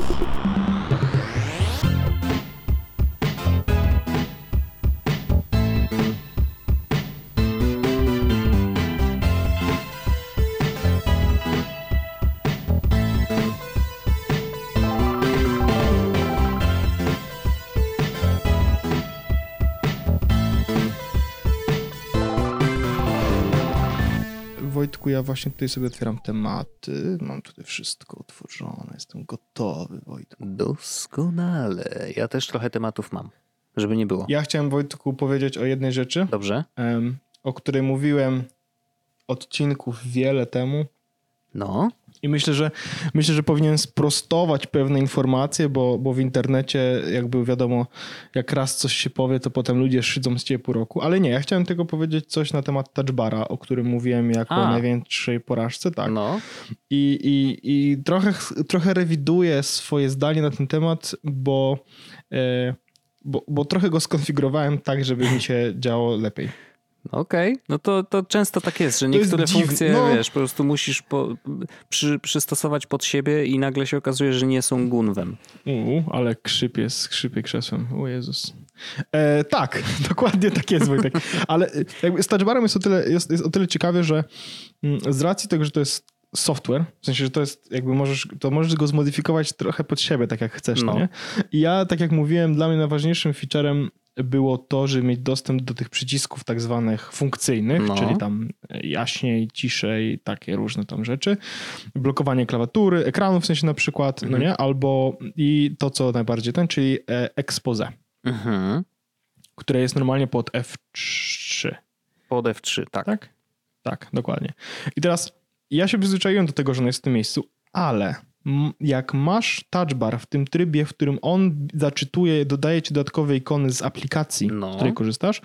Thank you. Ja właśnie tutaj sobie otwieram tematy. Mam tutaj wszystko otworzone. Jestem gotowy, Wojtku. Doskonale. Ja też trochę tematów mam, żeby nie było. Ja chciałem, Wojtku, powiedzieć o jednej rzeczy, Dobrze? em, o której mówiłem odcinków wiele temu. No. I myślę, że myślę, że powinien sprostować pewne informacje, bo, bo w internecie jakby wiadomo, jak raz coś się powie, to potem ludzie szydzą z ciepłu roku. Ale nie, ja chciałem tylko powiedzieć coś na temat touchbara, o którym mówiłem jako A. największej porażce, tak. No. I, i, i trochę, trochę rewiduję swoje zdanie na ten temat, bo, e, bo, bo trochę go skonfigurowałem tak, żeby mi się działo lepiej. Okej, no to, to często tak jest, że jest niektóre dziwne, funkcje, no. wiesz, po prostu musisz po, przy, przystosować pod siebie i nagle się okazuje, że nie są gunwem. Uuu, ale krzypie, skrzypie krzesłem. O Jezus. E, tak, dokładnie tak jest, Wojtek. Ale e, jakby z touchbarem jest o tyle, jest, jest o tyle ciekawie, że mm, z racji tego, że to jest software, w sensie, że to jest jakby możesz, to możesz go zmodyfikować trochę pod siebie, tak jak chcesz, no. No. nie? I ja, tak jak mówiłem, dla mnie najważniejszym featurem było to, żeby mieć dostęp do tych przycisków tak zwanych funkcyjnych, No. czyli tam jaśniej, ciszej, takie różne tam rzeczy. Blokowanie klawiatury, ekranu w sensie na przykład, no nie? Albo i to, co najbardziej ten, czyli e, expose, Mhm. które jest normalnie pod F3. Pod F3, tak. Tak? Tak, dokładnie. I teraz ja się przyzwyczaiłem do tego, że on jest w tym miejscu, ale jak masz touch bar w tym trybie, w którym on zaczytuje, dodaje ci dodatkowe ikony z aplikacji, No. z której korzystasz,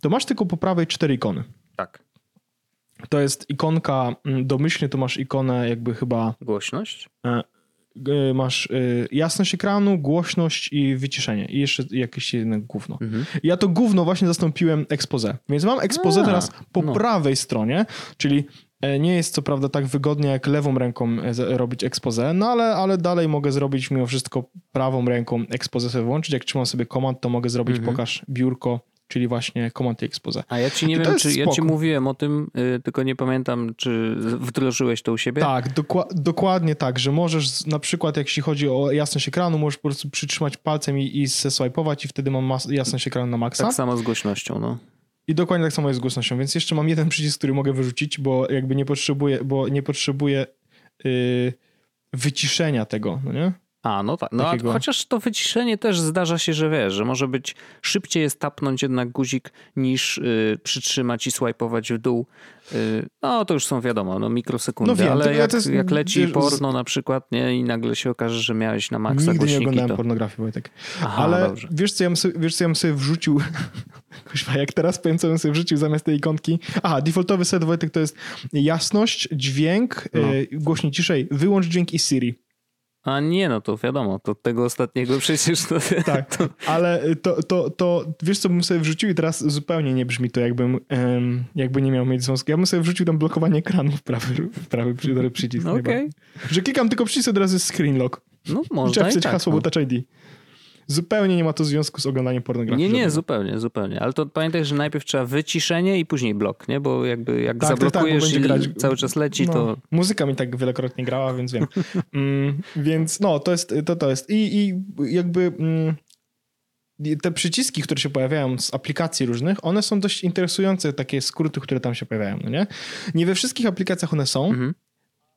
to masz tylko po prawej cztery ikony. Tak. To jest ikonka, mm, domyślnie to masz ikonę jakby chyba, Głośność? e, g- masz y, jasność ekranu, głośność i wyciszenie i jeszcze jakieś jedno gówno. Mhm. Ja to gówno właśnie zastąpiłem expose. Więc mam expose A, teraz po no. prawej stronie, czyli e, nie jest co prawda tak wygodnie jak lewą ręką e, robić expose, no ale, ale dalej mogę zrobić mimo wszystko prawą ręką expose sobie włączyć. Jak trzymam sobie komand, to mogę zrobić Mhm. pokaż biurko, czyli właśnie komand i expose. A ja ci nie I wiem, czy ja ci spoko. mówiłem o tym, y, tylko nie pamiętam, czy wdrożyłeś to u siebie? Tak, dokła- dokładnie tak, że możesz na przykład, jak jeśli chodzi o jasność ekranu, możesz po prostu przytrzymać palcem i, i zeswipe'ować i wtedy mam jasność ekranu na maksa. Tak samo z głośnością, no. I dokładnie tak samo jest z głośnością, więc jeszcze mam jeden przycisk, który mogę wyrzucić, bo jakby nie potrzebuję, bo nie potrzebuję yy, wyciszenia tego, no nie? A, no tak. No, Takiego- chociaż to wyciszenie też zdarza się, że wiesz, że może być szybciej jest tapnąć jednak guzik niż y, przytrzymać i swajpować w dół. Y, no to już są wiadomo, no mikrosekundy, No wiem, ale jak, jest- jak leci wiesz, porno na przykład, nie, i nagle się okaże, że miałeś na maksa Nigdy nie głośniki, oglądałem to... pornografii, Wojtek. Aha, Ale dobrze. wiesz co, ja bym sobie, wiesz, co ja bym sobie wrzucił, Kuźwa, jak teraz powiem, co bym sobie wrzucił zamiast tej ikonki. Aha, defaultowy set, Wojtek, to jest jasność, dźwięk, No. yy, głośniej ciszej, wyłącz dźwięk i Siri. A nie, no to wiadomo, to tego ostatniego przecież to... Tak, ale to, to, to wiesz co bym sobie wrzucił i teraz zupełnie nie brzmi to jakbym jakby nie miał mieć związku. Ja bym sobie wrzucił tam blokowanie ekranu w prawy, w prawy przy- przycisk. Okej. najbardziej. Że klikam tylko przycisk, od razu jest screen lock. No Trzeba można i wpisać tak, hasło, no. bo Touch ID. Zupełnie nie ma to związku z oglądaniem pornografii. Nie, nie, żadnego. zupełnie, zupełnie. Ale to pamiętaj, że najpierw trzeba wyciszenie i później blok, nie? Bo jakby jak Tak, tak, tak, zablokujesz i grać- cały czas leci, No, to Muzyka mi tak wielokrotnie grała, więc wiem. mm, więc no, to jest, to, to jest. I, i jakby mm, te przyciski, które się pojawiają z aplikacji różnych, one są dość interesujące, takie skróty, które tam się pojawiają, no nie? Nie we wszystkich aplikacjach one są, Mhm.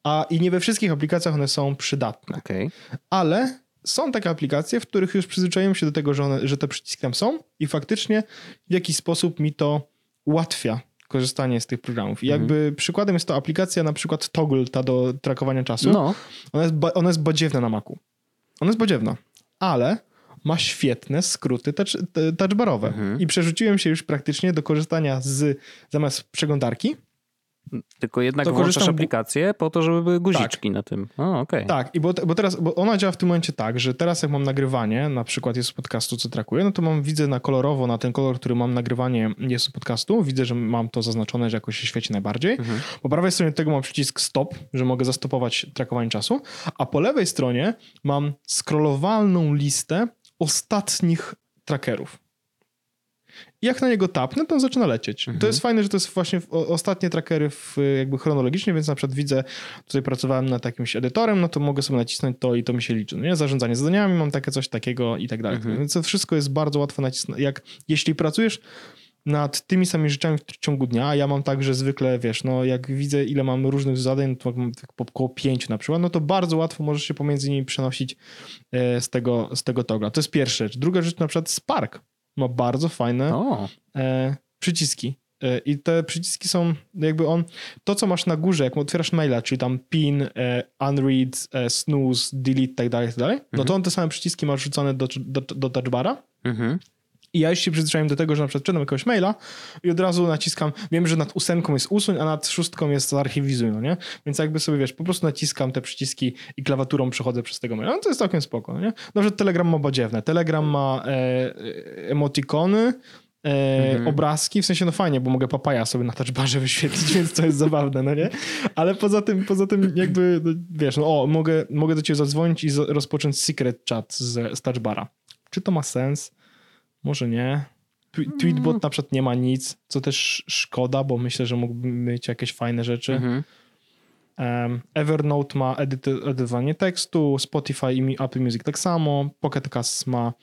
a i nie we wszystkich aplikacjach one są przydatne. okej. Ale są takie aplikacje, w których już przyzwyczaiłem się do tego, że, one, że te przyciski tam są i faktycznie w jakiś sposób mi to ułatwia korzystanie z tych programów. I jakby przykładem jest to aplikacja na przykład Toggle, ta do trakowania czasu. No, Ona, jest ona jest badziewna na Macu. Ona jest badziewna, ale ma świetne skróty touch, touchbarowe. I przerzuciłem się już praktycznie do korzystania z, zamiast przeglądarki, Tylko jednak To włączasz korzystam- aplikację po to, żeby były guziczki na tym. O, okej. Tak, i bo, bo teraz, bo ona działa w tym momencie tak, że teraz jak mam nagrywanie, na przykład jest podcastu, co trakuję, no to mam, widzę na kolorowo, na ten kolor, który mam nagrywanie jest podcastu, widzę, że mam to zaznaczone, że jakoś się świeci najbardziej. Po prawej stronie tego mam przycisk stop, że mogę zastopować trakowanie czasu, a po lewej stronie mam scrollowalną listę ostatnich trackerów. I jak na niego tapnę, to on zaczyna lecieć. To jest fajne, że to jest właśnie ostatnie trackery w, jakby chronologicznie, więc na przykład widzę, tutaj pracowałem nad jakimś edytorem, no to mogę sobie nacisnąć to i to mi się liczy. No nie? Zarządzanie zadaniami, mam takie coś takiego i tak dalej. Więc to wszystko jest bardzo łatwo nacisnąć. Jak, jeśli pracujesz nad tymi samymi rzeczami w ciągu dnia, a ja mam tak, że zwykle, wiesz, no jak widzę, ile mam różnych zadań, to mam tak po około pięciu na przykład, no to bardzo łatwo możesz się pomiędzy nimi przenosić e, z tego, z tego togla. To jest pierwsza rzecz. Druga rzecz, na przykład Spark ma bardzo fajne O, e, przyciski. E, I te przyciski są jakby on, to co masz na górze, jak otwierasz maila, czyli tam pin, e, unread, e, snooze, delete, tak dalej, tak dalej, no to on te same przyciski masz rzucone do, do, do touchbara. mhm. I ja już się przyzwyczaiłem do tego, że na przykład czytam jakiegoś maila i od razu naciskam, wiem, że nad ósemką jest usuń, a nad szóstką jest zarchiwizuj, no nie? Więc jakby sobie, wiesz, po prostu naciskam te przyciski i klawiaturą przechodzę przez tego maila. No to jest całkiem spoko, no nie? Przykład Telegram ma badziewne. Telegram ma e, e, emotikony, e, obrazki, w sensie no fajnie, bo mogę papaja sobie na touchbarze wyświetlić, więc to jest zabawne, no nie? Ale poza tym, poza tym jakby, no, wiesz, no o, mogę, mogę do ciebie zadzwonić i rozpocząć secret chat z, z touchbara. Czy to ma sens? Może nie. Twe- Tweetbot na przykład nie ma nic, co też szkoda, bo myślę, że mógłby mieć jakieś fajne rzeczy. Mhm. Em, Evernote ma edytowanie tekstu, Spotify i Apple Music tak samo, Pocket Cast ma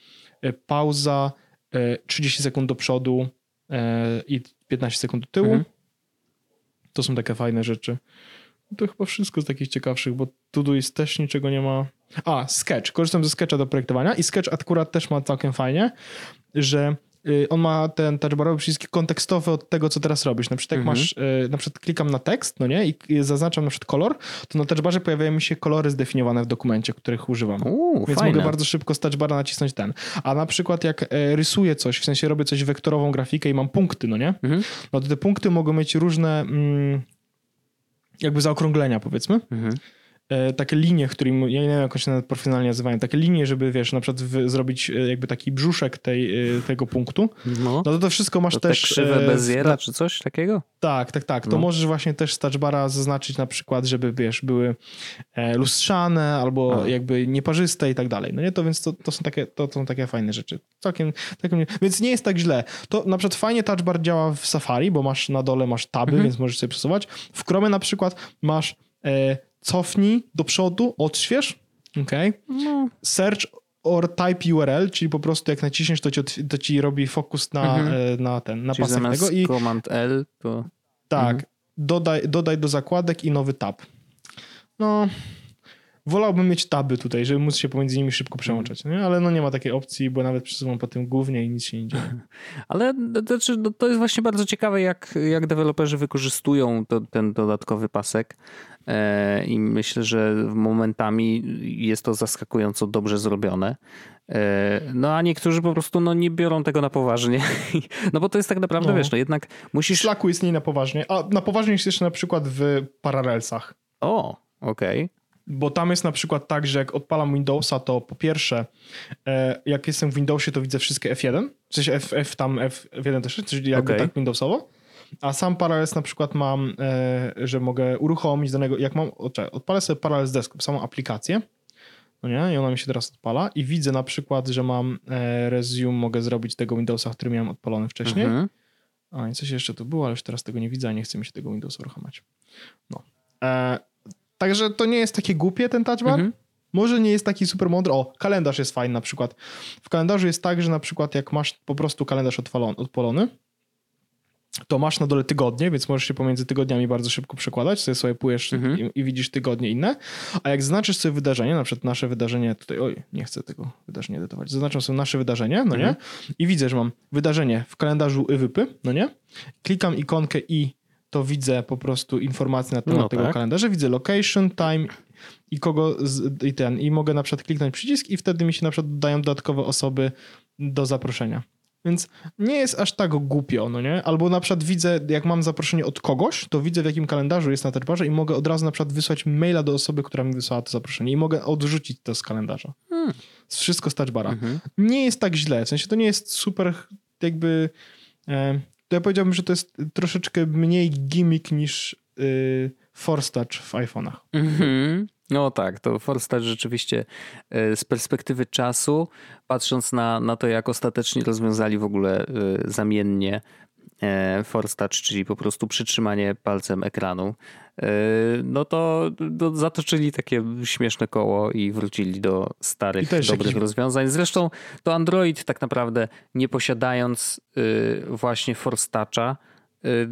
e, pauza, e, 30 sekund do przodu e, i 15 sekund do tyłu. Mhm. To są takie fajne rzeczy. To chyba wszystko z takich ciekawszych, bo Todoist też niczego nie ma. A, Sketch. Korzystam ze Sketcha do projektowania i Sketch akurat też ma całkiem fajnie, że y, on ma ten touchbarowy przyciski kontekstowe od tego, co teraz robisz. Na przykład jak Mhm. masz, y, na przykład klikam na tekst, no nie, i i zaznaczam na przykład kolor, to na touchbarze pojawiają mi się kolory zdefiniowane w dokumencie, których używam. Uuu, Więc fajne. mogę bardzo szybko z touchbara nacisnąć ten. A na przykład jak rysuję coś, w sensie robię coś wektorową grafikę i mam punkty, no nie? Mhm. No to te punkty mogą mieć różne mm, jakby zaokrąglenia, powiedzmy. Mhm. E, takie linie, którymi, ja nie wiem jak się nawet profesjonalnie nazywają, takie linie, żeby wiesz, na przykład w, zrobić e, jakby taki brzuszek tej, e, tego punktu. No, No to to wszystko masz to te też... krzywe e, bez w- zera, czy coś takiego? tak, tak, tak. To No. możesz właśnie też z touchbara zaznaczyć na przykład, żeby wiesz, były lustrzane albo A. jakby nieparzyste i tak dalej. No nie, to więc to, to, są takie, to, to są takie fajne rzeczy. Całkiem, całkiem, więc nie jest tak źle. To na przykład fajnie touchbar działa w Safari, bo masz na dole masz taby, Mhm. więc możesz sobie przesuwać. W Chrome na przykład masz e, cofnij do przodu, odśwież, okej. No. Search or type URL, czyli po prostu jak naciśniesz, to ci, to ci robi fokus na, Mhm. e, na ten, na Czyli pasek tego i Command L, to... tak, Mhm. dodaj, dodaj do zakładek i nowy tab. No, wolałbym mieć taby tutaj, żeby móc się pomiędzy nimi szybko przełączać, nie? ale no nie ma takiej opcji, bo nawet przesuwam po tym głównie i nic się nie dzieje. Ale to, znaczy, no, to jest właśnie bardzo ciekawe, jak, jak deweloperzy wykorzystują to, ten dodatkowy pasek. E, I myślę, że momentami jest to zaskakująco dobrze zrobione. E, no a niektórzy po prostu no, nie biorą tego na poważnie. No bo to jest tak naprawdę, No. wiesz, no jednak musisz... Slacku jest nie na poważnie, a na poważnie jest jeszcze na przykład w Parallelsach. O, okej. Bo tam jest na przykład tak, że jak odpalam Windowsa, to po pierwsze, e, jak jestem w Windowsie, to widzę wszystkie F1, w sensie F, F tam F1 też, czyli jakby Okej. tak Windowsowo. A sam Parallels na przykład mam, e, że mogę uruchomić danego, jak mam, czekaj, odpalę sobie Parallels Desktop, samą aplikację, no nie, i ona mi się teraz odpala i widzę na przykład, że mam e, resume, mogę zrobić tego Windowsa, który miałem odpalony wcześniej. Mhm. A i coś jeszcze tu było, ale już teraz tego nie widzę, a nie chce mi się tego Windowsa uruchamiać. No. E, także to nie jest takie głupie ten touch bar. Mhm. Może nie jest taki super mądry. O, kalendarz jest fajny na przykład. W kalendarzu jest tak, że na przykład jak masz po prostu kalendarz odpalony, odpalony to masz na dole tygodnie, więc możesz się pomiędzy tygodniami bardzo szybko przekładać, sobie sobie pujesz Mhm. i, i widzisz tygodnie inne. A jak zaznaczysz sobie wydarzenie, na przykład nasze wydarzenie tutaj, oj, nie chcę tego wydarzenia edytować, zaznaczam sobie nasze wydarzenie, no nie? Mhm. I widzę, że mam wydarzenie w kalendarzu Iwypy, no nie? Klikam ikonkę i to widzę po prostu informacje na temat No tego tak. kalendarza, widzę location, time i kogo z, i ten, i mogę na przykład kliknąć przycisk i wtedy mi się na przykład dodają dodatkowe osoby do zaproszenia. Więc nie jest aż tak głupio, no nie? Albo na przykład widzę, jak mam zaproszenie od kogoś, to widzę w jakim kalendarzu jest na touchbarze i mogę od razu na przykład wysłać maila do osoby, która mi wysłała to zaproszenie i mogę odrzucić to z kalendarza. Hmm. Wszystko z touchbara. Mhm. Nie jest tak źle, w sensie to nie jest super jakby... E, to ja powiedziałbym, że to jest troszeczkę mniej gimmick niż y, Force Touch w iPhone'ach. Mhm. No tak, to Touch rzeczywiście e, z perspektywy czasu, patrząc na, na to, jak ostatecznie rozwiązali w ogóle e, zamiennie Force Touch, czyli po prostu przytrzymanie palcem ekranu, no to, to zatoczyli takie śmieszne koło i wrócili do starych, dobrych jakiś... rozwiązań. Zresztą to Android tak naprawdę nie posiadając właśnie Force Toucha, Y,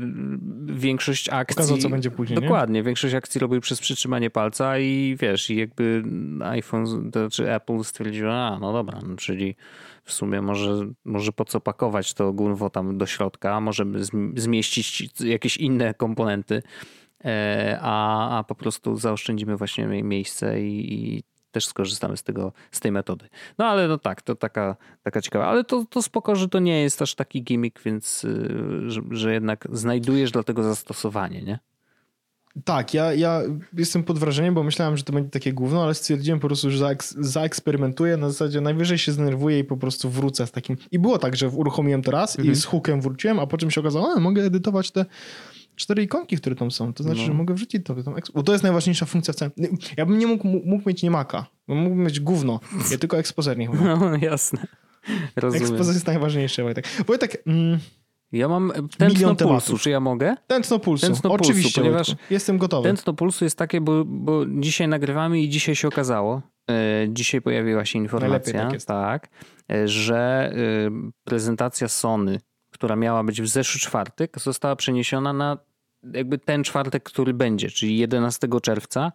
większość akcji. Pokazał, co będzie później. Dokładnie, nie? większość akcji robił przez przytrzymanie palca i wiesz, i jakby iPhone, to czy Apple stwierdziło, a no dobra, no, czyli w sumie może, może po co pakować to gunwo tam do środka, możemy zmieścić jakieś inne komponenty, e, a, a po prostu zaoszczędzimy właśnie miejsce i, i też skorzystamy z, tego, z tej metody. No ale no tak, to taka, taka ciekawa. Ale to, to spoko, że to nie jest aż taki gimmick, więc y, że, że jednak znajdujesz do tego zastosowanie, nie? Tak, ja, ja jestem pod wrażeniem, bo myślałem, że to będzie takie główno, ale stwierdziłem po prostu, że zaeksperymentuję, na zasadzie najwyżej się zdenerwuję i po prostu wrócę z takim. I było tak, że uruchomiłem to raz mhm. i z hookiem wróciłem, a po czym się okazało, a mogę edytować te cztery ikonki, które tam są. To znaczy, no. że mogę wrzucić to. Tam, bo to jest najważniejsza funkcja w całym... Ja bym nie mógł, mógł mieć nie maka. Mógłbym mieć gówno. Ja tylko ekspozer nie No, jasne. Rozumiem. Ekspozer jest najważniejszy. Wojtek. Wojtek... Mm, ja mam tętno pulsu, czy ja mogę? Tętno pulsu, tętno oczywiście, pulsu, ponieważ jestem gotowy. Tętno pulsu jest takie, bo, bo dzisiaj nagrywamy i dzisiaj się okazało, e, dzisiaj pojawiła się informacja, tak, tak e, że e, prezentacja Sony, która miała być w zeszły czwartek, została przeniesiona na jakby ten czwartek, który będzie, czyli 11 czerwca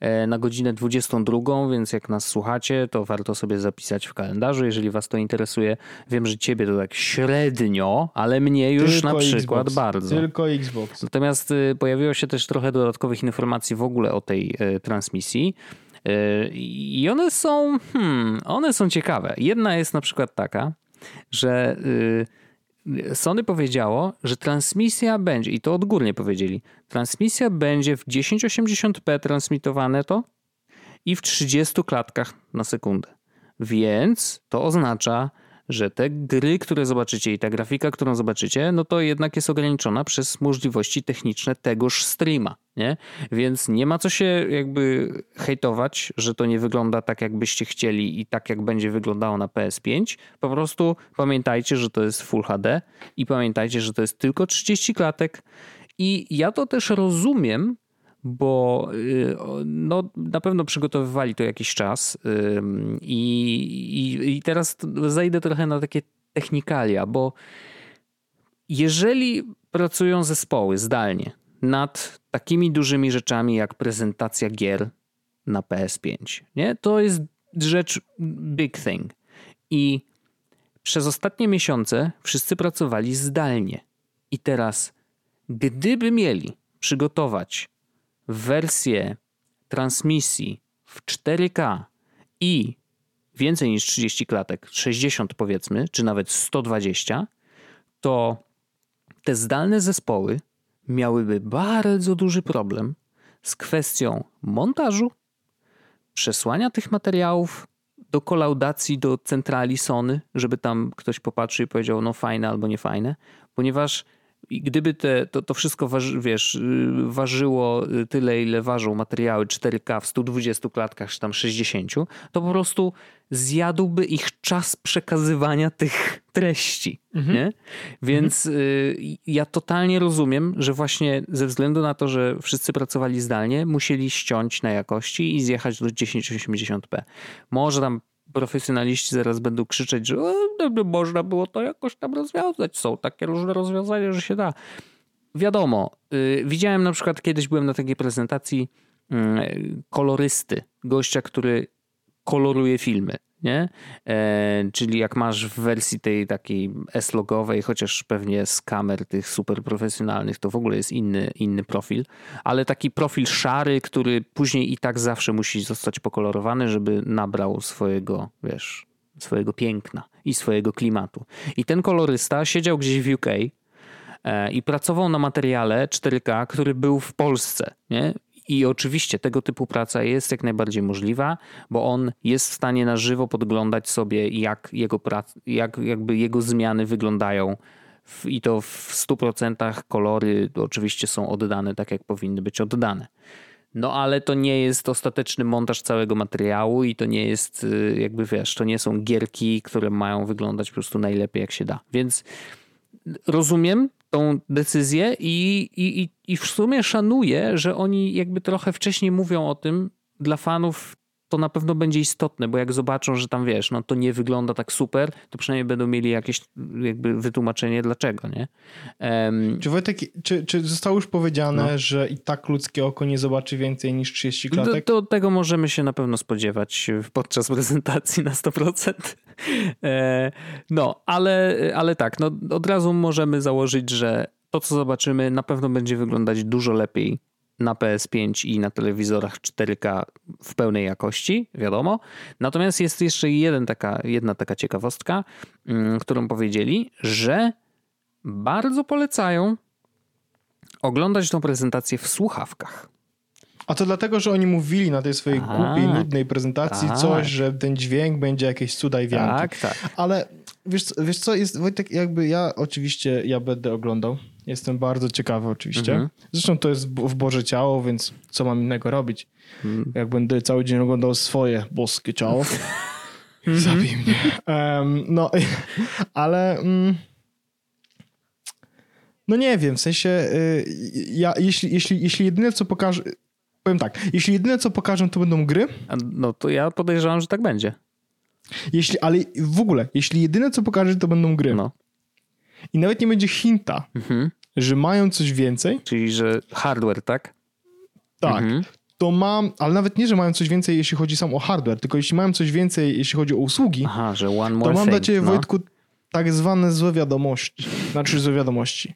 e, na godzinę 22, więc jak nas słuchacie, to warto sobie zapisać w kalendarzu, jeżeli was to interesuje. Wiem, że ciebie to tak średnio, ale mnie już Tylko na przykład Xbox. bardzo. Tylko Xbox. Natomiast y, pojawiło się też trochę dodatkowych informacji w ogóle o tej e, transmisji. E, I one są, hmm, one są ciekawe. Jedna jest na przykład taka, że y, Sony powiedziało, że transmisja będzie, i to odgórnie powiedzieli, transmisja będzie w 1080p transmitowane to i w 30 klatkach na sekundę. Więc to oznacza, że te gry, które zobaczycie i ta grafika, którą zobaczycie, no to jednak jest ograniczona przez możliwości techniczne tegoż streama, nie? Więc nie ma co się jakby hejtować, że to nie wygląda tak, jakbyście chcieli i tak, jak będzie wyglądało na PS5. Po prostu pamiętajcie, że to jest Full HD i pamiętajcie, że to jest tylko 30 klatek i ja to też rozumiem, bo y, no, na pewno przygotowywali to jakiś czas i, i, i teraz zajdę trochę na takie technikalia, bo jeżeli pracują zespoły zdalnie nad takimi dużymi rzeczami jak prezentacja gier na PS5, nie? to jest rzecz big thing. I przez ostatnie miesiące wszyscy pracowali zdalnie. I teraz, gdyby mieli przygotować wersję transmisji w 4K i więcej niż 30 klatek, 60 powiedzmy, czy nawet 120, to te zdalne zespoły miałyby bardzo duży problem z kwestią montażu, przesłania tych materiałów do kolaudacji do centrali Sony, żeby tam ktoś popatrzył i powiedział, no fajne albo nie fajne, ponieważ i gdyby te, to, to wszystko waży, wiesz, y, ważyło tyle, ile ważą materiały 4K w 120 klatkach, czy tam 60, to po prostu zjadłby ich czas przekazywania tych treści. Mhm. Nie? Więc mhm. y, ja totalnie rozumiem, że właśnie ze względu na to, że wszyscy pracowali zdalnie, musieli ściąć na jakości i zjechać do 1080p. Może tam profesjonaliści zaraz będą krzyczeć, że no, można było to jakoś tam rozwiązać. Są takie różne rozwiązania, że się da. Wiadomo, yy, widziałem na przykład kiedyś byłem na takiej prezentacji yy, kolorysty, gościa, który koloruje filmy nie? E, czyli jak masz w wersji tej takiej S-logowej, chociaż pewnie z kamer tych super profesjonalnych, to w ogóle jest inny, inny profil, ale taki profil szary, który później i tak zawsze musi zostać pokolorowany, żeby nabrał swojego, wiesz, swojego piękna. i swojego klimatu. I ten kolorysta siedział gdzieś w UK e, i pracował na materiale 4K, który był w Polsce. Nie? I oczywiście tego typu praca jest jak najbardziej możliwa, bo on jest w stanie na żywo podglądać sobie, jak jego, prac, jak jakby jego zmiany wyglądają. I to w 100% kolory oczywiście są oddane tak, jak powinny być oddane. No ale to nie jest ostateczny montaż całego materiału i to nie jest, y, jakby wiesz, to nie są gierki, które mają wyglądać po prostu najlepiej jak się da. Więc rozumiem tą decyzję i, i, i w sumie szanuję, że oni jakby trochę wcześniej mówią o tym dla fanów to na pewno będzie istotne, bo jak zobaczą, że tam wiesz, no to nie wygląda tak super, to przynajmniej będą mieli jakieś jakby wytłumaczenie dlaczego, nie? Um, czy Wojtek, czy, czy zostało już powiedziane, no. że i tak ludzkie oko nie zobaczy więcej niż 30 klatek? Do, do tego możemy się na pewno spodziewać podczas prezentacji na 100%. E, no, ale, ale tak, no od razu możemy założyć, że to, co zobaczymy, na pewno będzie wyglądać dużo lepiej na PS5 i na telewizorach 4K w pełnej jakości, wiadomo. Natomiast jest jeszcze jeden taka, jedna taka ciekawostka, mm, którą powiedzieli, że bardzo polecają oglądać tą prezentację w słuchawkach. A to dlatego, że oni mówili na tej swojej tak, głupiej, nudnej prezentacji tak. coś, że ten dźwięk będzie jakieś cuda i wianki. Tak, tak. Ale wiesz, wiesz co, jest Wojtek, jakby ja oczywiście, ja będę oglądał. Jestem bardzo ciekawy oczywiście. Mhm. Zresztą to jest w Boże ciało, więc co mam innego robić? Mhm. Jak będę cały dzień oglądał swoje boskie ciało, mhm. zabij mnie. Um, no, ale... Mm, no nie wiem, w sensie y, ja, jeśli, jeśli, jeśli jedyne co pokażę, powiem tak, jeśli jedyne co pokażę to będą gry. No to ja podejrzewam, że tak będzie. Jeśli, ale w ogóle, jeśli jedyne co pokażę to będą gry. No. I nawet nie będzie hinta, mhm. Że mają coś więcej. Czyli, że hardware, tak? Tak. Mhm. To mam, ale nawet nie, że mają coś więcej, jeśli chodzi sam o hardware, tylko jeśli mają coś więcej, jeśli chodzi o usługi, Aha, że one more to mam thing, dla ciebie, no. Wojtku, tak zwane złe wiadomości. Znaczy złe wiadomości.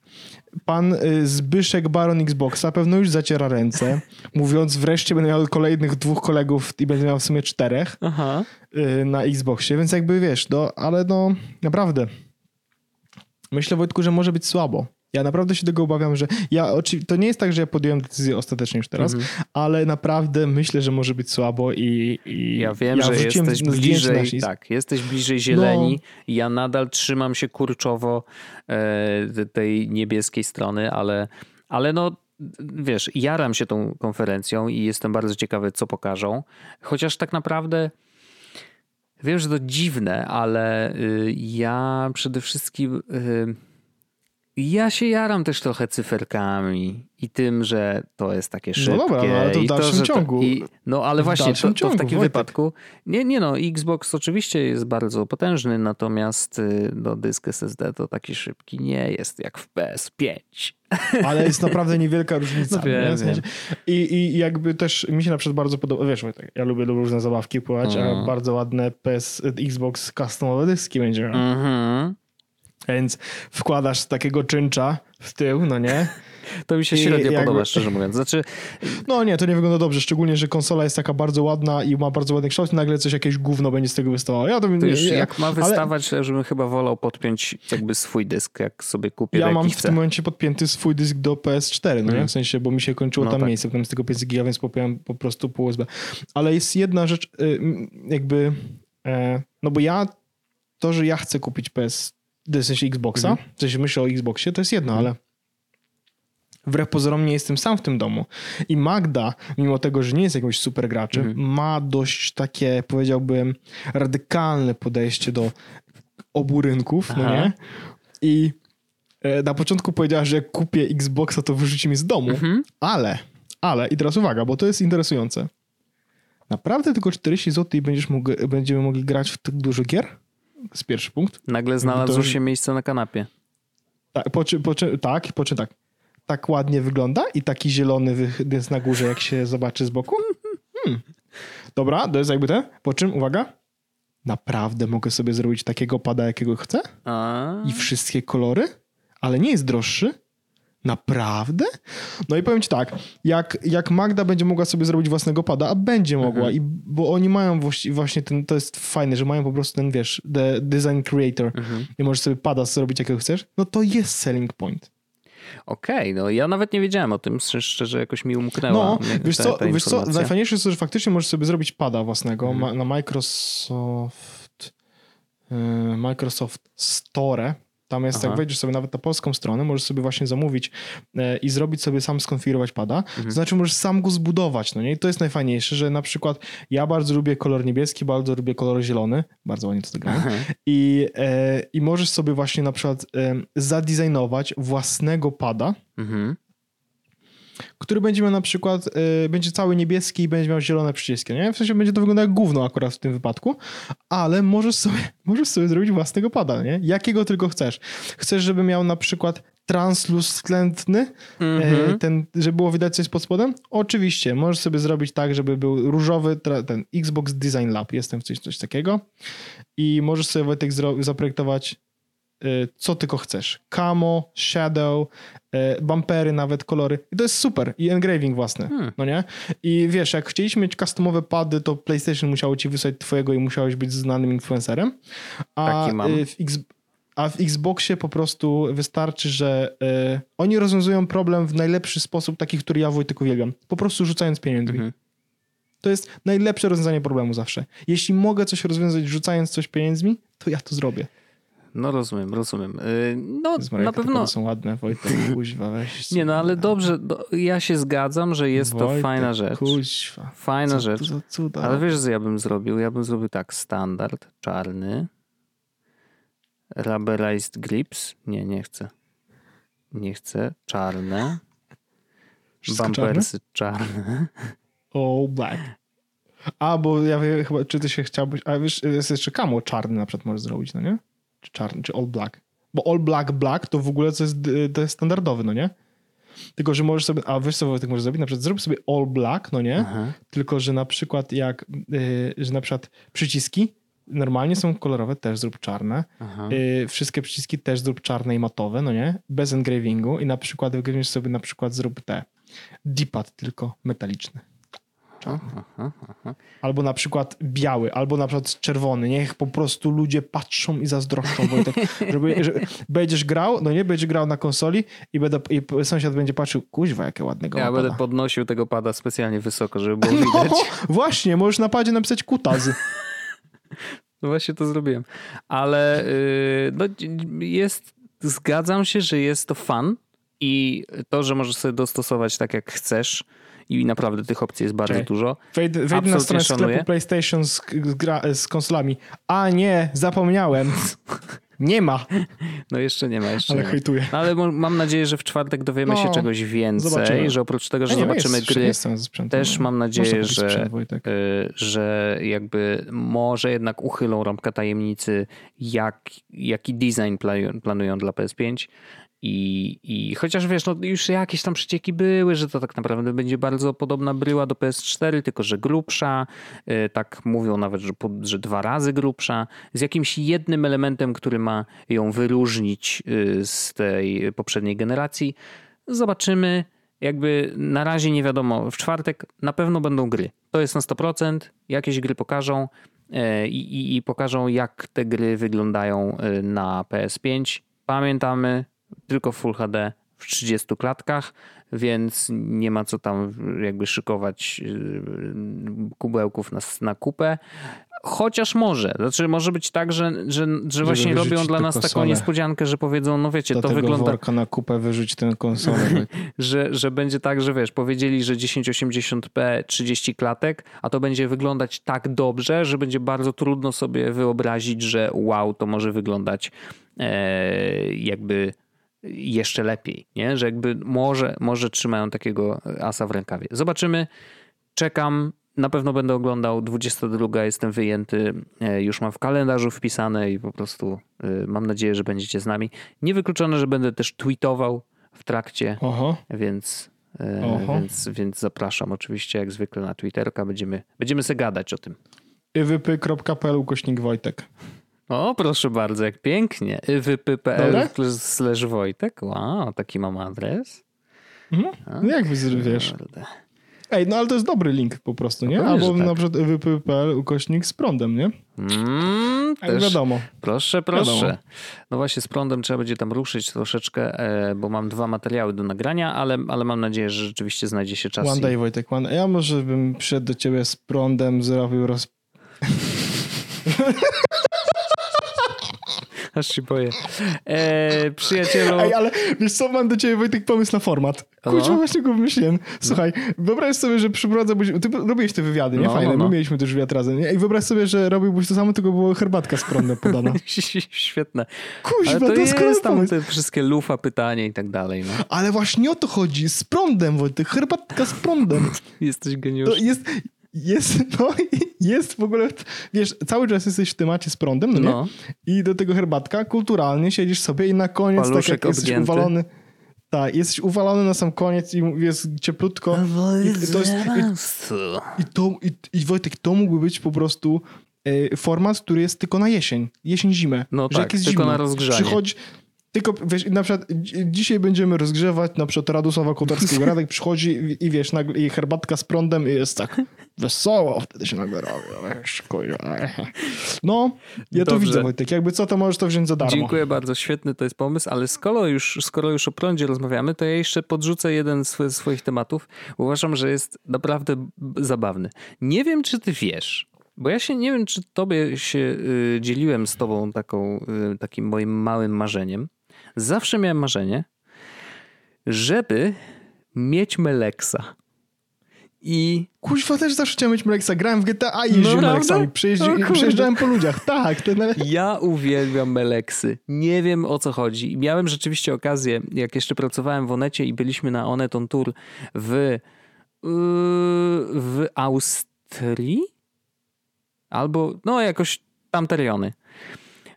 Pan y, Zbyszek Baron Xboxa pewno już zaciera ręce, mówiąc wreszcie będę miał kolejnych dwóch kolegów i będę miał w sumie czterech Aha. Y, na Xboxie, więc jakby wiesz, no, ale no naprawdę myślę Wojtku, że może być słabo. Ja naprawdę się tego obawiam, że ja to nie jest tak, że ja podjąłem decyzję ostatecznie już teraz, mhm. ale naprawdę myśę, że może być słabo i, i ja wiem, ja że jesteś bliżej, tak, jesteś bliżej zieleni. No. Ja nadal trzymam się kurczowo e, tej niebieskiej strony, ale, ale no wiesz, jaram się tą konferencją i jestem bardzo ciekawy, co pokażą. Chociaż tak naprawdę wiem, że to dziwne, ale y, ja przede wszystkim y, ja się jaram też trochę cyferkami i tym, że to jest takie szybkie. No dobra, no ale to w dalszym to, ciągu. To, i, no ale właśnie, to, to, w takim wypadku... Nie, nie no, Xbox oczywiście jest bardzo potężny, natomiast y, no, dysk SSD to taki szybki nie jest jak w PS5. Ale jest naprawdę niewielka różnica. No wiem, wiem. I, I jakby też mi się na przykład bardzo podoba, wiesz, ja lubię różne zabawki pływać, mm. a mhm. bardzo ładne PS, Xbox customowe dyski będzie miał. Mm -hmm. Więc wkładasz takiego czyncza w tył, no nie? To mi się średnio jakby... podoba, szczerze mówiąc. Znaczy... No nie, to nie wygląda dobrze, szczególnie, że konsola jest taka bardzo ładna i ma bardzo ładny kształt i nagle coś, jakieś gówno będzie z tego wystawało. Ja to, to już nie, jak ma wystawać, ale... żebym chyba wolał podpiąć jakby swój dysk, jak sobie kupię Ja mam w tym momencie podpięty swój dysk do PS4, no nie? W sensie, bo mi się kończyło no tam tak. miejsce, potem z tego 5 giga, więc popiąłem po prostu pół USB. Ale jest jedna rzecz, y, jakby, e, no bo ja, to, że ja chcę kupić PS w sensie Xboxa, mhm. w sensie myślę o Xboxie, to jest jedno, mhm. ale wbrew pozorom nie jestem sam w tym domu. I Magda, mimo tego, że nie jest jakimś super graczem, mhm. ma dość takie, powiedziałbym, radykalne podejście do obu rynków, no nie? I e, na początku powiedziała, że jak kupię Xboxa, to wyrzuci mi z domu, mhm. ale, ale, i teraz uwaga, bo to jest interesujące. Naprawdę tylko 40 zł i będziesz mógł, będziemy mogli grać w tak dużo gier? Jest pierwszy punkt. Nagle znalazło to, się miejsce na kanapie. Tak, po, po, tak, po czym tak. Tak ładnie wygląda i taki zielony jest na górze, jak się zobaczy z boku. Hmm. Dobra, to jest jakby ten. Po czym, uwaga, naprawdę mogę sobie zrobić takiego pada, jakiego chcę? A. I wszystkie kolory, ale nie jest droższy. Naprawdę? No i powiem ci tak, jak, jak Magda będzie mogła sobie zrobić własnego pada, a będzie mogła, Mhm. i, bo oni mają właśnie ten, to jest fajne, że mają po prostu ten, wiesz, the design creator Mhm. i możesz sobie pada zrobić jakiego chcesz, no to jest selling point. Okej, no ja nawet nie wiedziałem o tym, szczerze, jakoś mi umknęła. No, wiesz co, ta wiesz co, najfajniejsze jest to, że faktycznie możesz sobie zrobić pada własnego Mhm. ma, na Microsoft y, Microsoft Store. Jest, Aha. jak wejdziesz sobie nawet na polską stronę, możesz sobie właśnie zamówić e, i zrobić sobie sam skonfigurować pada. Mhm. To znaczy możesz sam go zbudować, no nie? I to jest najfajniejsze, że na przykład ja bardzo lubię kolor niebieski, bardzo lubię kolor zielony, bardzo ładnie to zagrałem. I, e, I możesz sobie właśnie na przykład e, zadesignować własnego pada, Mhm. Który będzie miał na przykład, y, będzie cały niebieski i będzie miał zielone przyciski, nie? W sensie będzie to wyglądać jak gówno akurat w tym wypadku, ale możesz sobie, możesz sobie zrobić własnego pada, nie? Jakiego tylko chcesz. Chcesz, żeby miał na przykład translucentny, Mhm. e, ten, żeby było widać coś pod spodem? Oczywiście, możesz sobie zrobić tak, żeby był różowy, ten Xbox Design Lab, jestem w coś, coś takiego i możesz sobie Wojtek zaprojektować y, co tylko chcesz. Camo, shadow, y, bumpery, nawet kolory. I to jest super. I engraving własny, Hmm. no nie? I wiesz, jak chcieliśmy mieć customowe pady, to PlayStation musiało ci wysłać twojego i musiałeś być znanym influencerem. A, Taki mam. y, w X, a w Xboxie po prostu wystarczy, że y, oni rozwiązują problem w najlepszy sposób, taki, który ja Wojtek uwielbiam. Po prostu rzucając pieniędzmi. Mhm. To jest najlepsze rozwiązanie problemu zawsze. Jeśli mogę coś rozwiązać rzucając coś pieniędzmi, to ja to zrobię. No rozumiem, rozumiem. Y, No Maria, na pewno... są ładne, Wojtek, kuźwa, weź. Nie no, ale dobrze, do, ja się zgadzam, że jest to Wojtek, fajna rzecz. Kuźwa. Fajna Co rzecz. to cuda. Ale wiesz, co ja bym zrobił? Ja bym zrobił tak, standard, czarny, rubberized grips. Nie, nie chcę. Nie chcę. Czarne. Wszystko Bumpersy czarne. All black. A, bo ja wiem, chyba, czy ty się chciałbyś, a wiesz, jest jeszcze camo czarny na przykład możesz zrobić, no nie? Czy czarny, czy all black. Bo all black, black to w ogóle to jest, to jest standardowy, no nie? Tylko, że możesz sobie, a wiesz co Wojtek możesz zrobić? Na przykład zrób sobie all black, no nie? Aha. Tylko, że na przykład jak, y, że na przykład przyciski normalnie są kolorowe, też zrób czarne. Aha. Y, wszystkie przyciski też zrób czarne i matowe, no nie? Bez engravingu i na przykład wygrywiesz sobie na przykład zrób te D-pad tylko metaliczny. Aha, aha. Albo na przykład biały, albo na przykład czerwony. Niech po prostu ludzie patrzą i zazdroszczą, Wojtek, żeby, że będziesz grał, no nie, będziesz grał na konsoli i, będę, i sąsiad będzie patrzył, kuźwa, jakie ładnego Ja będę pada. podnosił tego pada specjalnie wysoko, żeby było No, widać. właśnie, możesz na padzie napisać kutaz. No właśnie to zrobiłem. Ale yy, no, jest, zgadzam się, że jest to fan i to, że możesz sobie dostosować tak jak chcesz i naprawdę tych opcji jest bardzo dużo. Wejdę, wejdę na stronę sklepu szanuję. PlayStation z, z, z konsolami. A nie, zapomniałem. Nie ma, No jeszcze nie ma, jeszcze ale nie hejtuję. No, ale mam nadzieję, że w czwartek dowiemy No, się czegoś więcej, zobaczymy. że oprócz tego, że nie, zobaczymy jest, gry, sprzętem. też no. mam nadzieję, że, Sprzęt, y, że jakby może jednak uchylą rąbkę tajemnicy, jak, jaki design planują dla PS5. I, I chociaż wiesz, no już jakieś tam przecieki były, że to tak naprawdę będzie bardzo podobna bryła do PS4, tylko że grubsza. y, Tak mówią nawet, że, że dwa razy grubsza. Z jakimś jednym elementem, który ma ją wyróżnić y, z tej poprzedniej generacji. Zobaczymy. Jakby na razie nie wiadomo. W czwartek na pewno będą gry. To jest na 100%. Jakieś gry pokażą e, i, i, i pokażą, jak te gry wyglądają e, na PS5. Pamiętamy, tylko w Full HD w 30 klatkach, więc nie ma co tam jakby szykować e, kubełków na, na kupę. Chociaż może. Znaczy może być tak, że, że, że właśnie robią dla nas taką konsolę. niespodziankę, że powiedzą, no wiecie, Do to tego wygląda worka na kupę wyrzuć tę konsolę. Wojtek. że, że będzie tak, że wiesz, powiedzieli, że 1080p 30 klatek, a to będzie wyglądać tak dobrze, że będzie bardzo trudno sobie wyobrazić, że wow, to może wyglądać e, jakby jeszcze lepiej, nie? Że jakby może, może trzymają takiego asa w rękawie. Zobaczymy. Czekam. Na pewno będę oglądał 22, jestem wyjęty, e, już mam w kalendarzu wpisane i po prostu e, mam nadzieję, że będziecie z nami. Niewykluczone, że będę też tweetował w trakcie, Oho. więc, e, Oho. więc, więc zapraszam oczywiście jak zwykle na Twitterka. Będziemy, będziemy se gadać o tym. iwypy.pl ukośnik Wojtek. O, proszę bardzo, jak pięknie. wypy.pl slash Wojtek. Wow, taki mam adres. Mhm. No jak wiesz? Ej, no ale to jest dobry link po prostu, nie? No Albo tak. na przykład ukośnik z prądem, nie? Mm, też wiadomo. Proszę, proszę. Wiadomo. No właśnie z prądem trzeba będzie tam ruszyć troszeczkę, e, bo mam dwa materiały do nagrania, ale, ale mam nadzieję, że rzeczywiście znajdzie się czas. One day, Wojtek, one. Ja może bym przyszedł do ciebie z prądem, zrobił roz... Aż się boję. E, przyjacielu... Ej, ale wiesz co, mam do ciebie Wojtek pomysł na format. Kurczę, no. właśnie go wymyśliłem. Słuchaj, no. wyobraź sobie, że przeprowadzasz... Ty robiłeś te wywiady, nie? No, Fajne. No, My mieliśmy też wywiad razem, nie? I wyobraź sobie, że robiłbyś to samo, tylko było herbatka z prądem podana. Świetne. Kuźwa, ale to, to jest tam te wszystkie lufa pytania i tak dalej. No. Ale właśnie o to chodzi. Z prądem, Wojtek. Herbatka z prądem. Jesteś geniusz. To jest, jest, no, jest w ogóle, wiesz, cały czas jesteś w temacie z prądem, no, no. I do tego herbatka, kulturalnie siedzisz sobie i na koniec Paluszek tak jak jesteś uwalony. Tak, jesteś uwalony na sam koniec i jest cieplutko. I to, jest, i, i, to, i, i Wojtek, to mógłby być po prostu e, format, który jest tylko na jesień, jesień-zimę. No że tak, tylko zimno, na rozgrzanie. Przychodzi, tylko wiesz, na przykład dzisiaj będziemy rozgrzewać na przykład Radosława Kotarskiego. Radek przychodzi i, i wiesz, nagle, i herbatka z prądem i jest tak wesoło, wtedy się nagle robi. No, ja Dobrze. to widzę Wojtek. Jakby co, to możesz to wziąć za darmo. Dziękuję bardzo, świetny to jest pomysł, ale skoro już, skoro już o prądzie rozmawiamy, to ja jeszcze podrzucę jeden z swoich tematów. Uważam, że jest naprawdę zabawny. Nie wiem, czy ty wiesz, bo ja się nie wiem, czy tobie się y, dzieliłem z tobą taką, y, takim moim małym marzeniem, Zawsze miałem marzenie, żeby mieć Meleksa. I... Kuźwa, też zawsze chciałem mieć Meleksa. Grałem w GTA i jeździłem no. Przejeździ... Przejeżdżałem po ludziach. Tak. Ten... Ja uwielbiam Meleksy. Nie wiem o co chodzi. Miałem rzeczywiście okazję, jak jeszcze pracowałem w Onecie i byliśmy na Oneton Tour w, yy, w Austrii? Albo, no jakoś tamte rejony.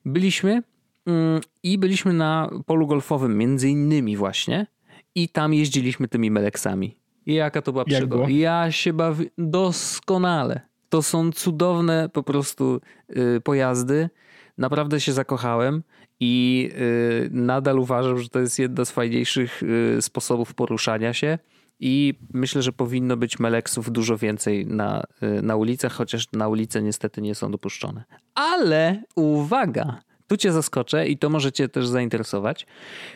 Byliśmy Mm, I byliśmy na polu golfowym, między innymi właśnie, i tam jeździliśmy tymi meleksami. I jaka to była przygoda? Ja się bawię doskonale. To są cudowne po prostu y, pojazdy. Naprawdę się zakochałem i y, nadal uważam, że to jest jedna z fajniejszych y, sposobów poruszania się. I myślę, że powinno być meleksów dużo więcej na, y, na ulicach, chociaż na ulice niestety nie są dopuszczone. Ale uwaga! Tu cię zaskoczę i to może cię też zainteresować,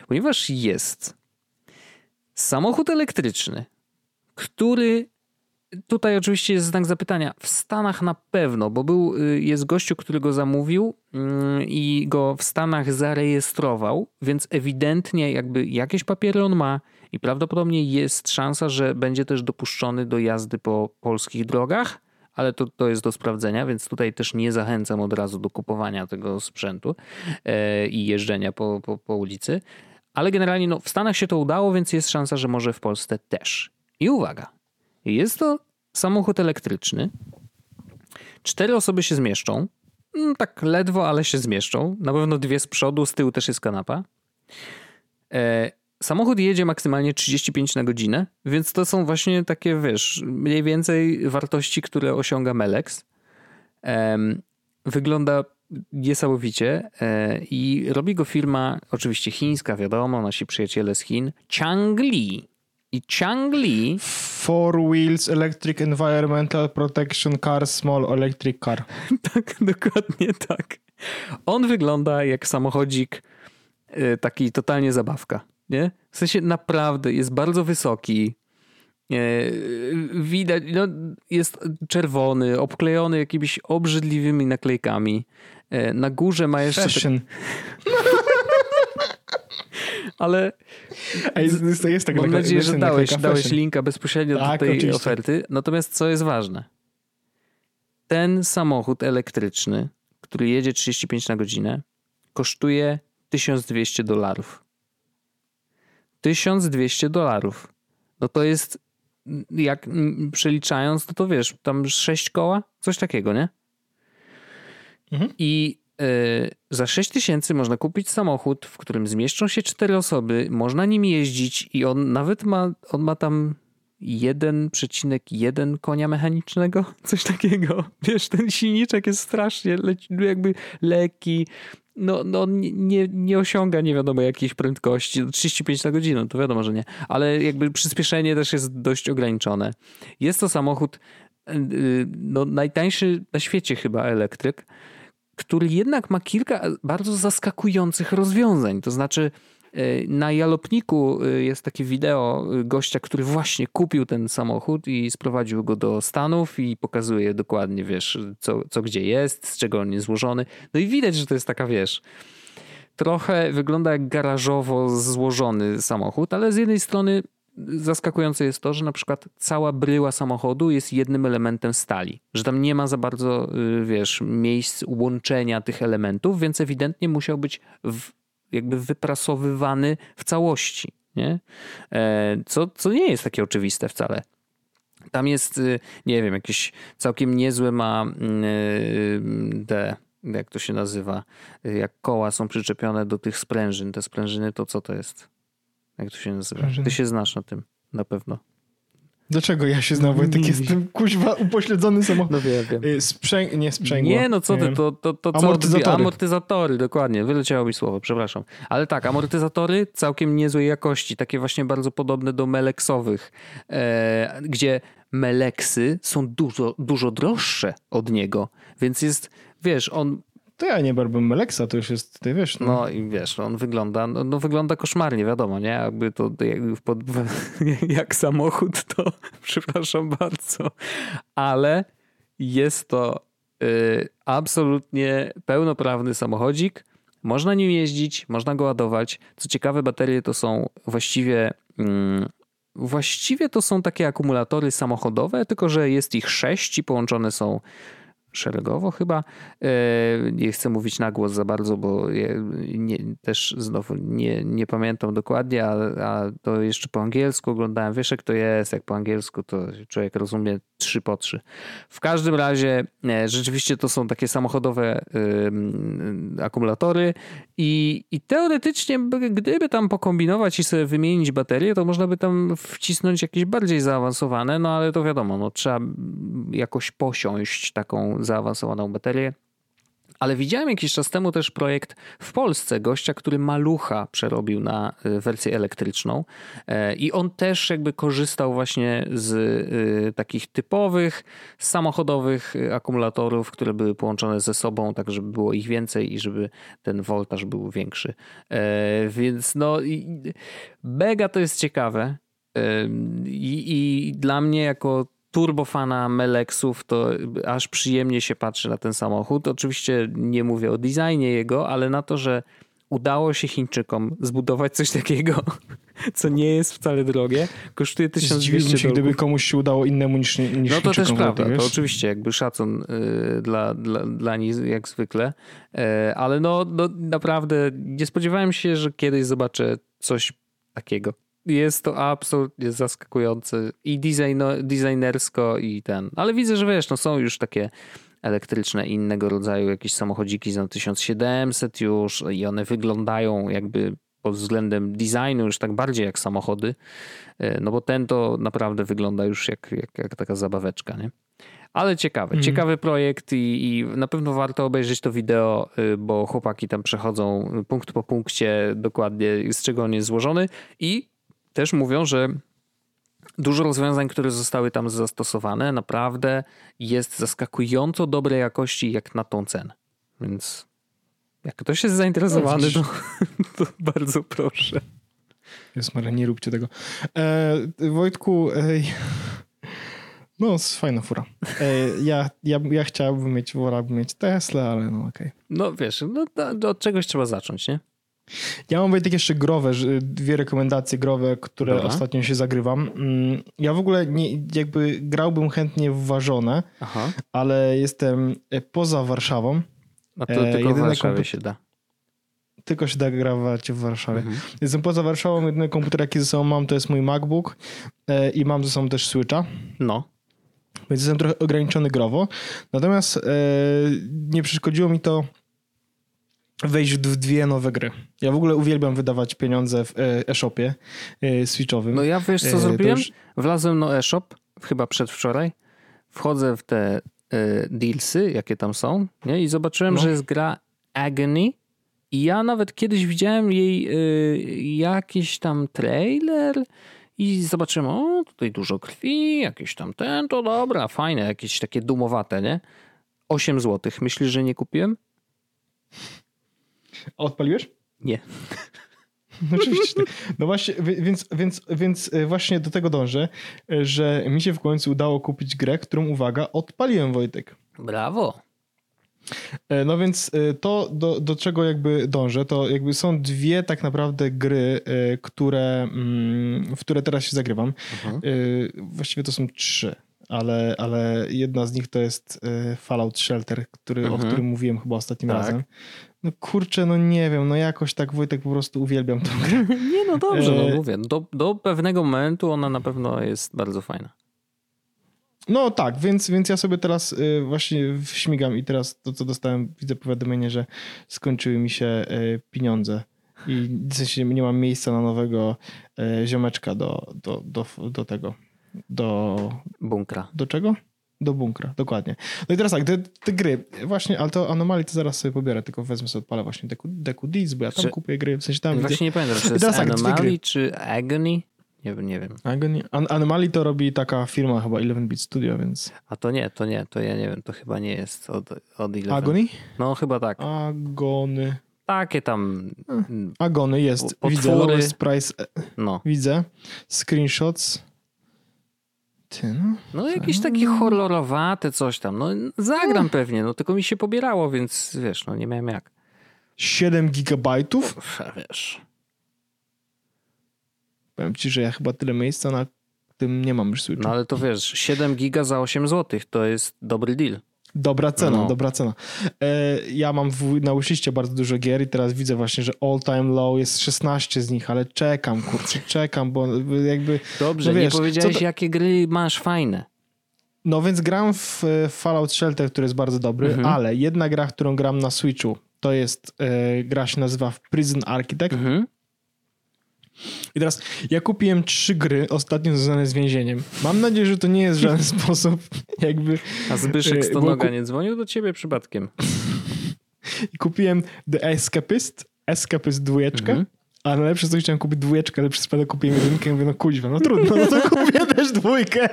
ponieważ jest samochód elektryczny, który tutaj oczywiście jest znak zapytania. W Stanach na pewno, bo był, y, jest gościu, który go zamówił mm, i go w Stanach zarejestrował, więc ewidentnie jakby jakieś papiery on ma i prawdopodobnie jest szansa, że będzie też dopuszczony do jazdy po polskich drogach ale to, to jest do sprawdzenia, więc tutaj też nie zachęcam od razu do kupowania tego sprzętu e, i jeżdżenia po, po, po ulicy. Ale generalnie no, w Stanach się to udało, więc jest szansa, że może w Polsce też. I uwaga, jest to samochód elektryczny. Cztery osoby się zmieszczą. Mm, tak ledwo, ale się zmieszczą. Na pewno dwie z przodu, z tyłu też jest kanapa. E, Samochód jedzie maksymalnie 35 na godzinę, więc to są właśnie takie, wiesz, mniej więcej wartości, które osiąga Melex. Wygląda niesamowicie e, i robi go firma oczywiście chińska, wiadomo, nasi przyjaciele z Chin, Changli. I Changli... Four Wheels Electric Environmental Protection Car Small Electric Car. tak, dokładnie tak. On wygląda jak samochodzik e, taki totalnie zabawka nie? W sensie naprawdę jest bardzo wysoki. Widać, no, jest czerwony, obklejony jakimiś obrzydliwymi naklejkami. E, na górze ma jeszcze. Fashion. Ale. jest, jest tak Mam nadzieję, że dałeś, dałeś linka bezpośrednio tak, do tej oczywiście. oferty. Natomiast co jest ważne? Ten samochód elektryczny, który jedzie 35 na godzinę, kosztuje 1200 dolarów. 1200 dolarów. No to jest, jak przeliczając, to to wiesz, tam 6 koła, coś takiego, nie? Mhm. I za 6 tysięcy można kupić samochód, w którym zmieszczą się cztery osoby, można nim jeździć i on nawet ma, on ma tam 1,1 konia mechanicznego, coś takiego. Wiesz, ten silniczek jest strasznie jakby lekki, no, no nie, nie osiąga nie wiadomo jakiejś prędkości, 35 na godzinę, to wiadomo, że nie, ale jakby przyspieszenie też jest dość ograniczone. Jest to samochód y, no, najtańszy na świecie chyba elektryk, który jednak ma kilka bardzo zaskakujących rozwiązań, to znaczy E, na Jalopniku e, jest takie wideo e, gościa, który właśnie kupił ten samochód i sprowadził go do Stanów i pokazuje dokładnie, wiesz, co, co gdzie jest, z czego on jest złożony. No i widać, że to jest taka, wiesz, trochę wygląda jak garażowo złożony samochód, ale z jednej strony zaskakujące jest to, że na przykład cała bryła samochodu jest jednym elementem stali, że tam nie ma za bardzo, wiesz, miejsc łączenia tych elementów, więc ewidentnie musiał być w jakby wyprasowywany w całości. Nie? E, co, co nie jest takie oczywiste wcale. Tam jest, y, nie wiem, jakieś całkiem niezłe ma mm, y, te, jak to się nazywa, y, jak koła są przyczepione do tych sprężyn. Te sprężyny to co to jest? Jak to się nazywa? Ty się znasz na tym na pewno. Dlaczego ja się znam, Wojtek? Jestem kuźwa upośledzony samochód. No wiem, wiem. Y, Sprzęg... Nie sprzęgło. Nie, no co ty, to, to, to co? Amortyzatory. Amortyzatory, dokładnie. Wyleciało mi słowo, przepraszam. Ale tak, amortyzatory całkiem niezłej jakości, takie właśnie bardzo podobne do meleksowych, e, gdzie meleksy są dużo, dużo droższe od niego, więc jest, wiesz, on to ja nie barwę Meleksa, to już jest, ty wiesz. No, no i wiesz, on wygląda, no, no, wygląda koszmarnie, wiadomo, nie? Jakby to jak, pod, jak samochód, to przepraszam bardzo, ale jest to y, absolutnie pełnoprawny samochodzik. Można nim jeździć, można go ładować. Co ciekawe, baterie to są właściwie. Mm, właściwie to są takie akumulatory samochodowe, tylko że jest ich sześć i połączone są szeregowo chyba. E, nie chcę mówić na głos za bardzo, bo nie, też znowu nie, nie pamiętam dokładnie, a, a, to jeszcze po angielsku oglądałem. Wiesz jak to jest, jak po angielsku to człowiek rozumie trzy po trzy. W każdym razie e, rzeczywiście to są takie samochodowe akumulatory i, i teoretycznie gdyby tam pokombinować i sobie wymienić baterie, to można by tam wcisnąć jakieś bardziej zaawansowane, no ale to wiadomo, no trzeba jakoś posiąść taką zaawansowaną baterię. Ale widziałem jakiś czas temu też projekt w Polsce gościa, który malucha przerobił na y, wersję elektryczną e, i on też jakby korzystał właśnie z y, takich typowych samochodowych akumulatorów, które były połączone ze sobą, tak żeby było ich więcej i żeby ten voltaż był większy. E, więc no mega to jest ciekawe. I, I, dla mnie jako turbofana Melexów, to aż przyjemnie się patrzy na ten samochód. Oczywiście nie mówię o designie jego, ale na to, że udało się Chińczykom zbudować coś takiego, co nie jest wcale drogie, kosztuje 1200 się, gdyby komuś się udało innemu niż, niż No to też prawda, to oczywiście jakby szacun y, dla, dla, dla nich jak zwykle, y, ale no, no naprawdę nie spodziewałem się, że kiedyś zobaczę coś takiego jest to absolutnie zaskakujące i designo, designersko i ten. Ale widzę, że wiesz, no są już takie elektryczne innego rodzaju jakieś samochodziki za 1700 już i one wyglądają jakby pod względem designu już tak bardziej jak samochody, e, no bo ten to naprawdę wygląda już jak, jak, jak taka zabaweczka, nie? Ale ciekawy, mm. ciekawy projekt i, i, na pewno warto obejrzeć to wideo, y, bo chłopaki tam przechodzą punkt po punkcie dokładnie z czego on jest złożony i też mówią, że dużo rozwiązań, które zostały tam zastosowane, naprawdę jest zaskakująco dobrej jakości jak na tą cenę. Więc jak ktoś jest zainteresowany, to, to bardzo proszę. Jest Maria, nie róbcie tego. E, Wojtku, ej, no, fajna fura. E, ja, ja, ja chciałbym mieć, wolałbym mieć Tesla, ale no okej. Okay. No wiesz, no, od czegoś trzeba zacząć, nie? Ja mam Wojtek jeszcze growe, dwie rekomendacje growe, które Dobra. ostatnio się zagrywam. Mm, ja w ogóle nie, jakby grałbym chętnie w ważone, Aha. ale jestem e, poza Warszawą. A to e, tylko e, w Warszawie się da. Tylko się da grawać w Warszawie. Mhm. Jestem poza Warszawą, jedyny komputer jaki ze sobą mam to jest mój MacBook e, i mam ze sobą też Switcha. No. Więc jestem trochę ograniczony growo. Natomiast nie przeszkodziło mi to wejść w dwie nowe gry. Ja w ogóle uwielbiam wydawać pieniądze w e, e-shopie e, switchowym. No ja wiesz co E, zrobiłem? już- Wlazłem na e-shop, chyba przedwczoraj, wchodzę w te dealsy, jakie tam są nie? i zobaczyłem, No. że jest gra Agony i ja nawet kiedyś widziałem jej jakiś tam trailer i zobaczyłem, o tutaj dużo krwi, jakieś tam ten, to dobra, fajne, jakieś takie dumowate, nie? 8 zł. Myślisz, że nie kupiłem? A Odpaliłeś? Nie. No oczywiście. tak. No właśnie, wi- więc, więc, więc e, właśnie do tego dążę, e, że mi się w końcu udało kupić grę, którą, uwaga, odpaliłem, Wojtek. Brawo. E, No więc e, to, do, do czego jakby dążę, to jakby są dwie tak naprawdę gry, które, mm, w które teraz się zagrywam. Mhm. Właściwie to są trzy, ale, ale jedna z nich to jest Fallout Shelter, który, o Mhm. którym mówiłem chyba ostatnim Tak. razem. No kurczę, no nie wiem, no jakoś tak Wojtek po prostu uwielbiam tę grę. Nie, no dobrze, E, no mówię. Do, do pewnego momentu ona na pewno jest bardzo fajna. No tak, więc, więc ja sobie teraz y, właśnie śmigam i teraz to, co dostałem, widzę powiadomienie, że skończyły mi się y, pieniądze i w sensie nie mam miejsca na nowego ziomeczka do, do, do, do tego, do, Bunkra. do czego? Do bunkra, dokładnie. No i teraz tak, te, te gry, właśnie, ale to Anomaly to zaraz sobie pobiorę, tylko wezmę sobie, odpalę właśnie Deku, Deku Deeds, bo ja tam Czy- kupuję gry, w sensie tam widzę. Właśnie nie pamiętam, czy to jest tak, Anomaly czy Agony? Nie, nie wiem. Agony- An Anomaly to robi taka firma chyba 11-bit Studio, więc... A to nie, to nie, to ja nie wiem, to chyba nie jest od, od Eleven. Agony? No chyba tak. Agony... Takie tam, Agony jest, Po- widzę, potwory. lowest price, e, no. widzę, screenshots. Ty no. No jakieś takie horrorowate coś tam. No zagram pewnie, no tylko mi się pobierało, więc wiesz, no nie miałem jak. 7 gigabajtów. Wiesz. Powiem ci, że ja chyba tyle miejsca na tym nie mam już Switcha. No ale to wiesz, 7 giga za 8 zł to jest dobry deal. Dobra cena, No. dobra cena. E, ja mam w, na wishliste bardzo dużo gier i teraz widzę właśnie, że all time low jest 16 z nich, ale czekam, kurczę, czekam, bo jakby... Dobrze, No wiesz, nie powiedziałeś to- jakie gry masz fajne. No więc gram w e, Fallout Shelter, który jest bardzo dobry, Mhm. ale jedna gra, którą gram na Switchu, to jest, e, gra się nazywa Prison Architect. Mhm. I teraz ja kupiłem trzy gry ostatnio związane z więzieniem. Mam nadzieję, że to nie jest w żaden sposób jakby... A Zbyszek E, Stonoga bo- nie dzwonił do ciebie przypadkiem? I kupiłem The Escapist, Escapist dwójeczkę, Mhm. a najlepsze co chciałem kupić dwójeczkę, ale przez przypadek kupiłem jedynkę i mówię, no kuźwa, no trudno, no to kupię też dwójkę.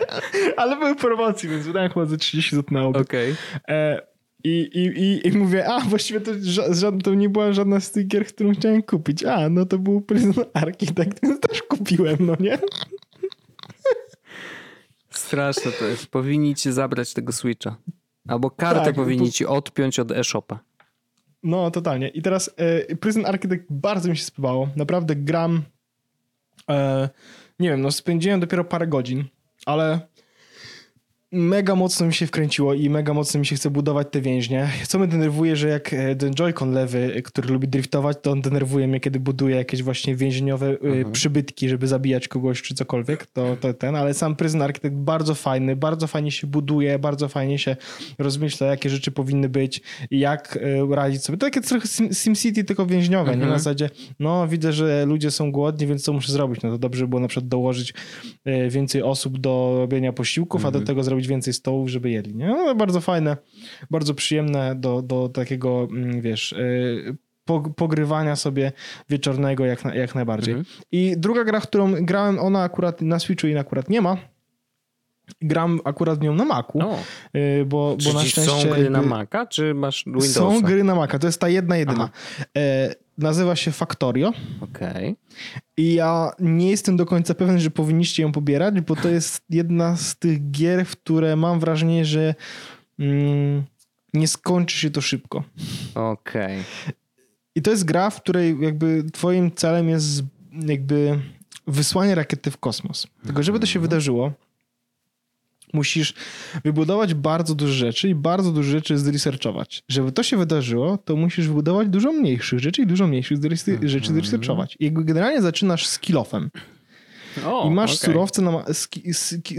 Ale były promocje, więc wydałem chyba ze 30 zł na obiad. Okej. E, i, i, i, I mówię, a właściwie to, ża- to nie była żadna z tych gier, którą chciałem kupić. A, no to był Prison Architect, więc też kupiłem, no nie? Straszne to jest. Powinni ci zabrać tego Switcha. Albo kartę Tak, powinni bo- ci odpiąć od e-shopa. No, totalnie. I teraz e, Prison Architect bardzo mi się spodobało. Naprawdę gram. E, nie wiem, no spędziłem dopiero parę godzin, ale mega mocno mi się wkręciło i mega mocno mi się chce budować te więźnie. Co mnie denerwuje, że jak e, ten Joy-Con lewy, e, który lubi driftować, to on denerwuje mnie, kiedy buduje jakieś właśnie więzieniowe e, Mhm. przybytki, żeby zabijać kogoś czy cokolwiek. To, to ten, ale sam Prison Architect bardzo fajny, bardzo fajnie się buduje, bardzo fajnie się rozmyśla, jakie rzeczy powinny być jak radzić sobie. To takie trochę Sim- SimCity, tylko więźniowe, nie? Mhm. Na zasadzie, no widzę, że ludzie są głodni, więc co muszę zrobić? No to dobrze by było na przykład dołożyć więcej osób do robienia posiłków, a do tego zrobić więcej stołów, żeby jedli, nie? No, bardzo fajne, bardzo przyjemne do, do takiego, mm, wiesz, e, pog- pogrywania sobie wieczornego jak, na, jak najbardziej. Mhm. I druga gra, którą grałem, ona akurat na Switchu i akurat nie ma. Gram akurat nią na Macu, O, e, bo, bo na ci szczęście... są gry na Maca, czy masz Windowsa? są gry na Maca, to jest ta jedna jedyna. Aha. Nazywa się Factorio Okej. i ja nie jestem do końca pewien, że powinniście ją pobierać, bo to jest jedna z tych gier, w które mam wrażenie, że mm, nie skończy się to szybko. Okej. I to jest gra, w której jakby twoim celem jest jakby wysłanie rakiety w kosmos. Tylko żeby to się wydarzyło, musisz wybudować bardzo dużo rzeczy i bardzo dużo rzeczy zresearchować. Żeby to się wydarzyło, to musisz wybudować dużo mniejszych rzeczy i dużo mniejszych zrese- rzeczy zresearchować. I generalnie zaczynasz z kill-offem. O, I masz okej. surowce, na, ma-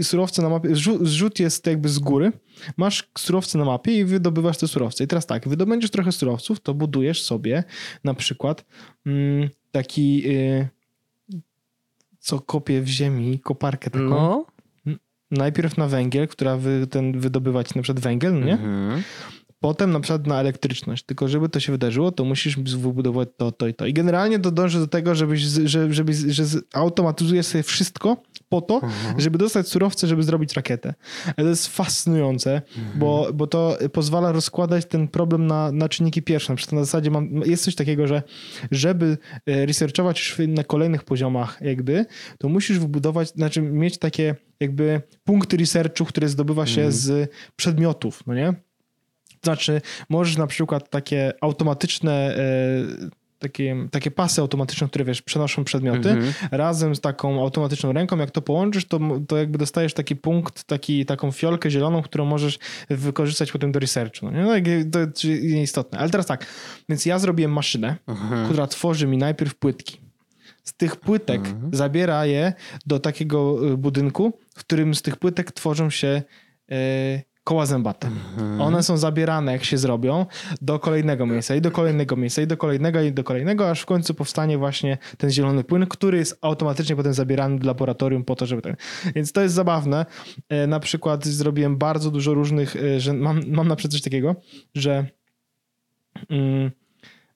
surowce na mapie. Zrzut, zrzut jest jakby z góry. Masz surowce na mapie i wydobywasz te surowce. I teraz tak, wydobędziesz trochę surowców, to budujesz sobie na przykład mm, taki, y, co kopie w ziemi, koparkę taką. No. Najpierw na węgiel, która wy, ten wydobywać na przykład węgiel, no nie? Mhm. Potem na przykład na elektryczność. Tylko żeby to się wydarzyło, to musisz wybudować to, to i to. I generalnie to dąży do tego, żebyś, że, żebyś, że automatyzujesz sobie wszystko po to, żeby dostać surowce, żeby zrobić rakietę. Ale to jest fascynujące, bo, bo to pozwala rozkładać ten problem na, na czynniki pierwsze. Na przykład na zasadzie mam, jest coś takiego, że żeby e, researchować już na kolejnych poziomach jakby, to musisz wybudować, znaczy mieć takie jakby punkty researchu, które zdobywa się z przedmiotów, no nie? Znaczy, możesz na przykład takie automatyczne, e, takie, takie pasy automatyczne, które wiesz, przenoszą przedmioty, Mhm. razem z taką automatyczną ręką, jak to połączysz, to, to jakby dostajesz taki punkt, taki, taką fiolkę zieloną, którą możesz wykorzystać potem do researchu. No, nie? no to jest nieistotne. Ale teraz tak, więc ja zrobiłem maszynę, która tworzy mi najpierw płytki. Z tych płytek Mhm. zabiera je do takiego y, budynku, w którym z tych płytek tworzą się e, koła zębate. Mhm. One są zabierane, jak się zrobią, do kolejnego miejsca i do kolejnego miejsca i do kolejnego i do kolejnego, aż w końcu powstanie właśnie ten zielony płyn, który jest automatycznie potem zabierany do laboratorium po to, żeby ten... Więc to jest zabawne. E, Na przykład zrobiłem bardzo dużo różnych, e, że mam, mam na przykład coś takiego, że mm,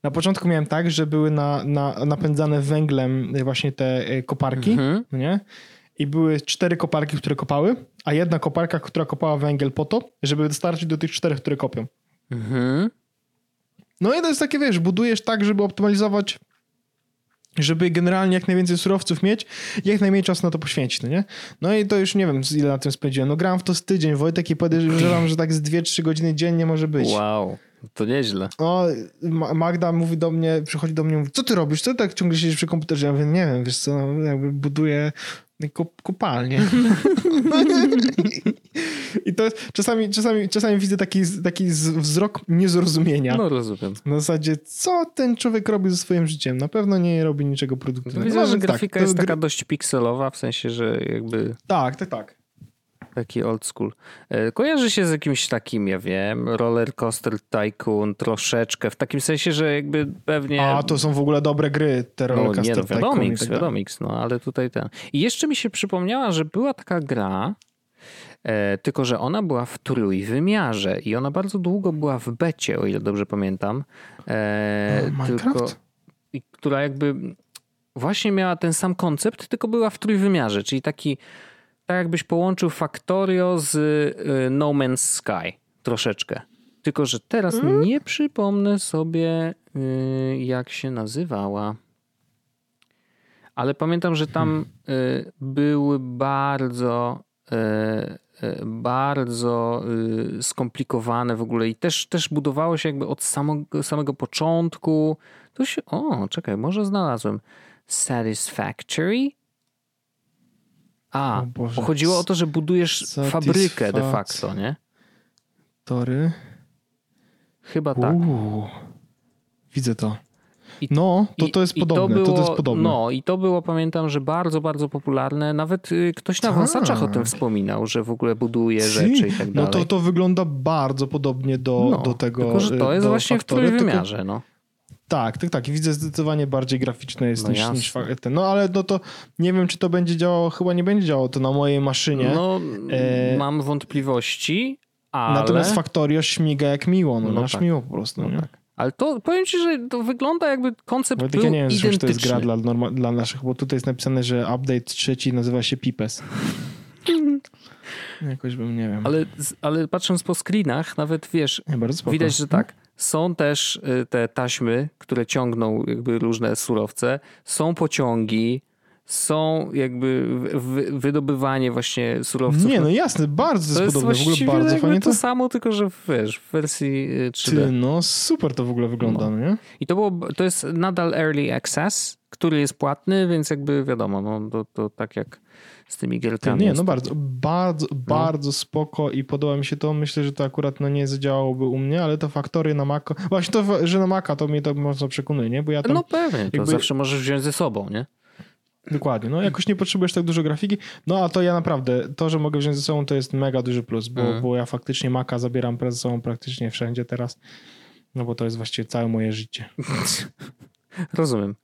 na początku miałem tak, że były na, na, napędzane węglem właśnie te e, koparki, Mhm. nie? I były cztery koparki, które kopały, a jedna koparka, która kopała węgiel po to, żeby dostarczyć do tych czterech, które kopią. Mhm. No i to jest takie, wiesz, budujesz tak, żeby optymalizować, żeby generalnie jak najwięcej surowców mieć jak najmniej czasu na to poświęcić, no nie? No i to już nie wiem, ile na tym spędziłem. No grałem w to z tydzień, Wojtek, i podejrzewam, że tak z 2-3 godziny dziennie może być. Wow, to nieźle. O, Ma- Magda mówi do mnie, przychodzi do mnie, mówi, co ty robisz? Co tak ciągle siedzisz przy komputerze? Ja mówię, nie wiem, wiesz co, no, jakby buduję kop kopalnię. I to jest, czasami, czasami, czasami widzę taki, taki wzrok niezrozumienia. No rozumiem. Na zasadzie, co ten człowiek robi ze swoim życiem? Na pewno nie robi niczego produktywnego. Widzę, No, że więc grafika tak, jest taka dość pikselowa, w sensie, że jakby Tak, tak, tak. Taki old school. E, Kojarzy się z jakimś takim, ja wiem, roller coaster tycoon troszeczkę, w takim sensie, że jakby pewnie... A, to są w ogóle dobre gry, te No Rollercoaster nie, no Tycoon i wiadomix, tak wiadomix, no ale tutaj ten. I jeszcze mi się przypomniała, że była taka gra, e, tylko że ona była w trójwymiarze i ona bardzo długo była w becie, o ile dobrze pamiętam. E, O, Minecraft? i która jakby właśnie miała ten sam koncept, tylko była w trójwymiarze, czyli taki, tak jakbyś połączył Factorio z y, No Man's Sky troszeczkę. Tylko, że teraz Mm. nie przypomnę sobie, y, jak się nazywała. Ale pamiętam, że tam y, były bardzo, bardzo skomplikowane w ogóle i też, też budowało się jakby od samego, samego początku. To się, o, czekaj, może znalazłem. Satisfactory? A, O Boże. bo chodziło o to, że budujesz fabrykę de facto, nie? Tory. Chyba tak. Uuu. Widzę to. I- no, to, I- to jest podobne. To, było, to jest podobne. No i to było, pamiętam, że bardzo, bardzo popularne. Nawet y, ktoś na Tak. wąsaczach o tym wspominał, że w ogóle buduje rzeczy i tak dalej. No to, to wygląda bardzo podobnie do, No, do tego. Tylko, że to y, jest właśnie Factory, w tylko- trójwymiarze, no. Tak, tak, tak. Widzę zdecydowanie bardziej graficzne jest No niż, niż ten. No ale no to nie wiem, czy to będzie działało, chyba nie będzie działało to na mojej maszynie. No, E, mam wątpliwości, ale... Natomiast Factorio śmiga jak miło, no, No tak. miło po prostu. No tak. Ale to powiem ci, że to wygląda jakby koncept Wojtek, był ja nie wiem, zresztą, czy to jest gra identyczny. dla, norma- dla naszych, bo tutaj jest napisane, że update trzeci nazywa się Pipes. Jakoś bym, nie wiem. Ale, ale patrząc po screenach, nawet wiesz. Widać, że tak. Są też y, te taśmy, które ciągną jakby różne surowce. Są pociągi, są jakby wy- wy- wydobywanie właśnie surowców. Nie, no jasne, bardzo to to jest podobne. W ogóle bardzo fajnie to to... samo, tylko że wiesz, w wersji y, 3D. Ty, no super to w ogóle wygląda, no. nie? I to, było, to jest nadal early access, który jest płatny, więc jakby wiadomo, no, to, to tak jak z tymi Ty, gierkami. nie, no bardzo, bardzo, bardzo spoko i podoba mi się to. Myślę, że to akurat no, nie zadziałałoby u mnie, ale to faktory na Maca. Właśnie to, że na Maca to mnie to mocno przekonuje, nie? Bo ja tam no pewnie, to jakby- zawsze możesz wziąć ze sobą, nie? Dokładnie. No jakoś nie potrzebujesz tak dużo grafiki. No a to ja naprawdę, to, że mogę wziąć ze sobą, to jest mega duży plus, bo, Mhm. bo ja faktycznie Maca zabieram ze sobą praktycznie wszędzie teraz. No bo to jest właściwie całe moje życie. Rozumiem,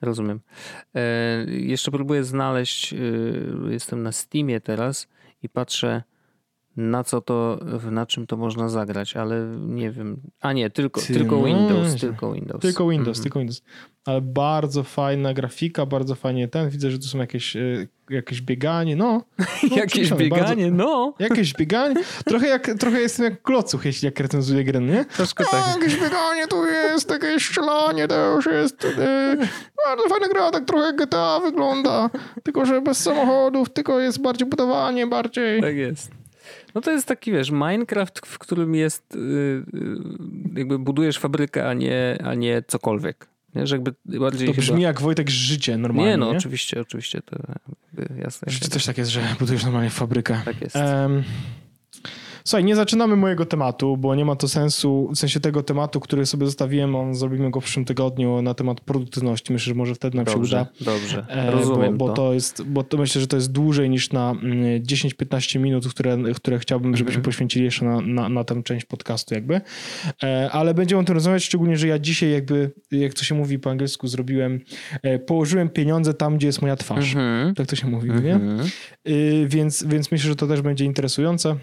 rozumiem. E, jeszcze próbuję znaleźć, e, jestem na Steamie teraz i patrzę na co to, na czym to można zagrać, ale nie wiem. A nie, tylko, Ty, tylko no, Windows, tylko Windows. Tylko Windows, Mhm. tylko Windows. Ale bardzo fajna grafika, bardzo fajnie ten. Widzę, że tu są jakieś, e, jakieś bieganie. No, no Jakieś bieganie, no. Jakieś bieganie. Trochę, jak, trochę jestem jak klocuch, jeśli jak recenzuję grę, nie? Troszkę tak. jakieś bieganie tu jest, jakieś strzelanie też jest. E, bardzo fajna gra, tak trochę GTA wygląda. Tylko, że bez samochodów, tylko jest bardziej budowanie, bardziej... Tak jest. No to jest taki, wiesz, Minecraft, w którym jest, y, y, jakby budujesz fabrykę, a nie, a nie cokolwiek. Nie? Że jakby bardziej To chyba... brzmi jak Wojtek życie normalnie, Nie, no nie? oczywiście, oczywiście, to jasne. Życie też tak jest, że budujesz normalnie fabrykę. Tak jest. Em, Słuchaj, nie zaczynamy mojego tematu, bo nie ma to sensu, w sensie tego tematu, który sobie zostawiłem, on zrobimy go w przyszłym tygodniu na temat produktywności. Myślę, że może wtedy nam się Dobrze, uda. dobrze. E, Rozumiem bo, bo to. to jest, bo to myślę, że to jest dłużej niż na mm, 10-15 minut, które, które chciałbym, żebyśmy Mhm. poświęcili jeszcze na, na, na tę część podcastu jakby. E, Ale będziemy o tym rozmawiać, szczególnie, że ja dzisiaj jakby, jak to się mówi po angielsku, zrobiłem, e, położyłem pieniądze tam, gdzie jest moja twarz. Mhm. Tak to się mówi, nie? Mhm. Y, więc, więc myślę, że to też będzie interesujące.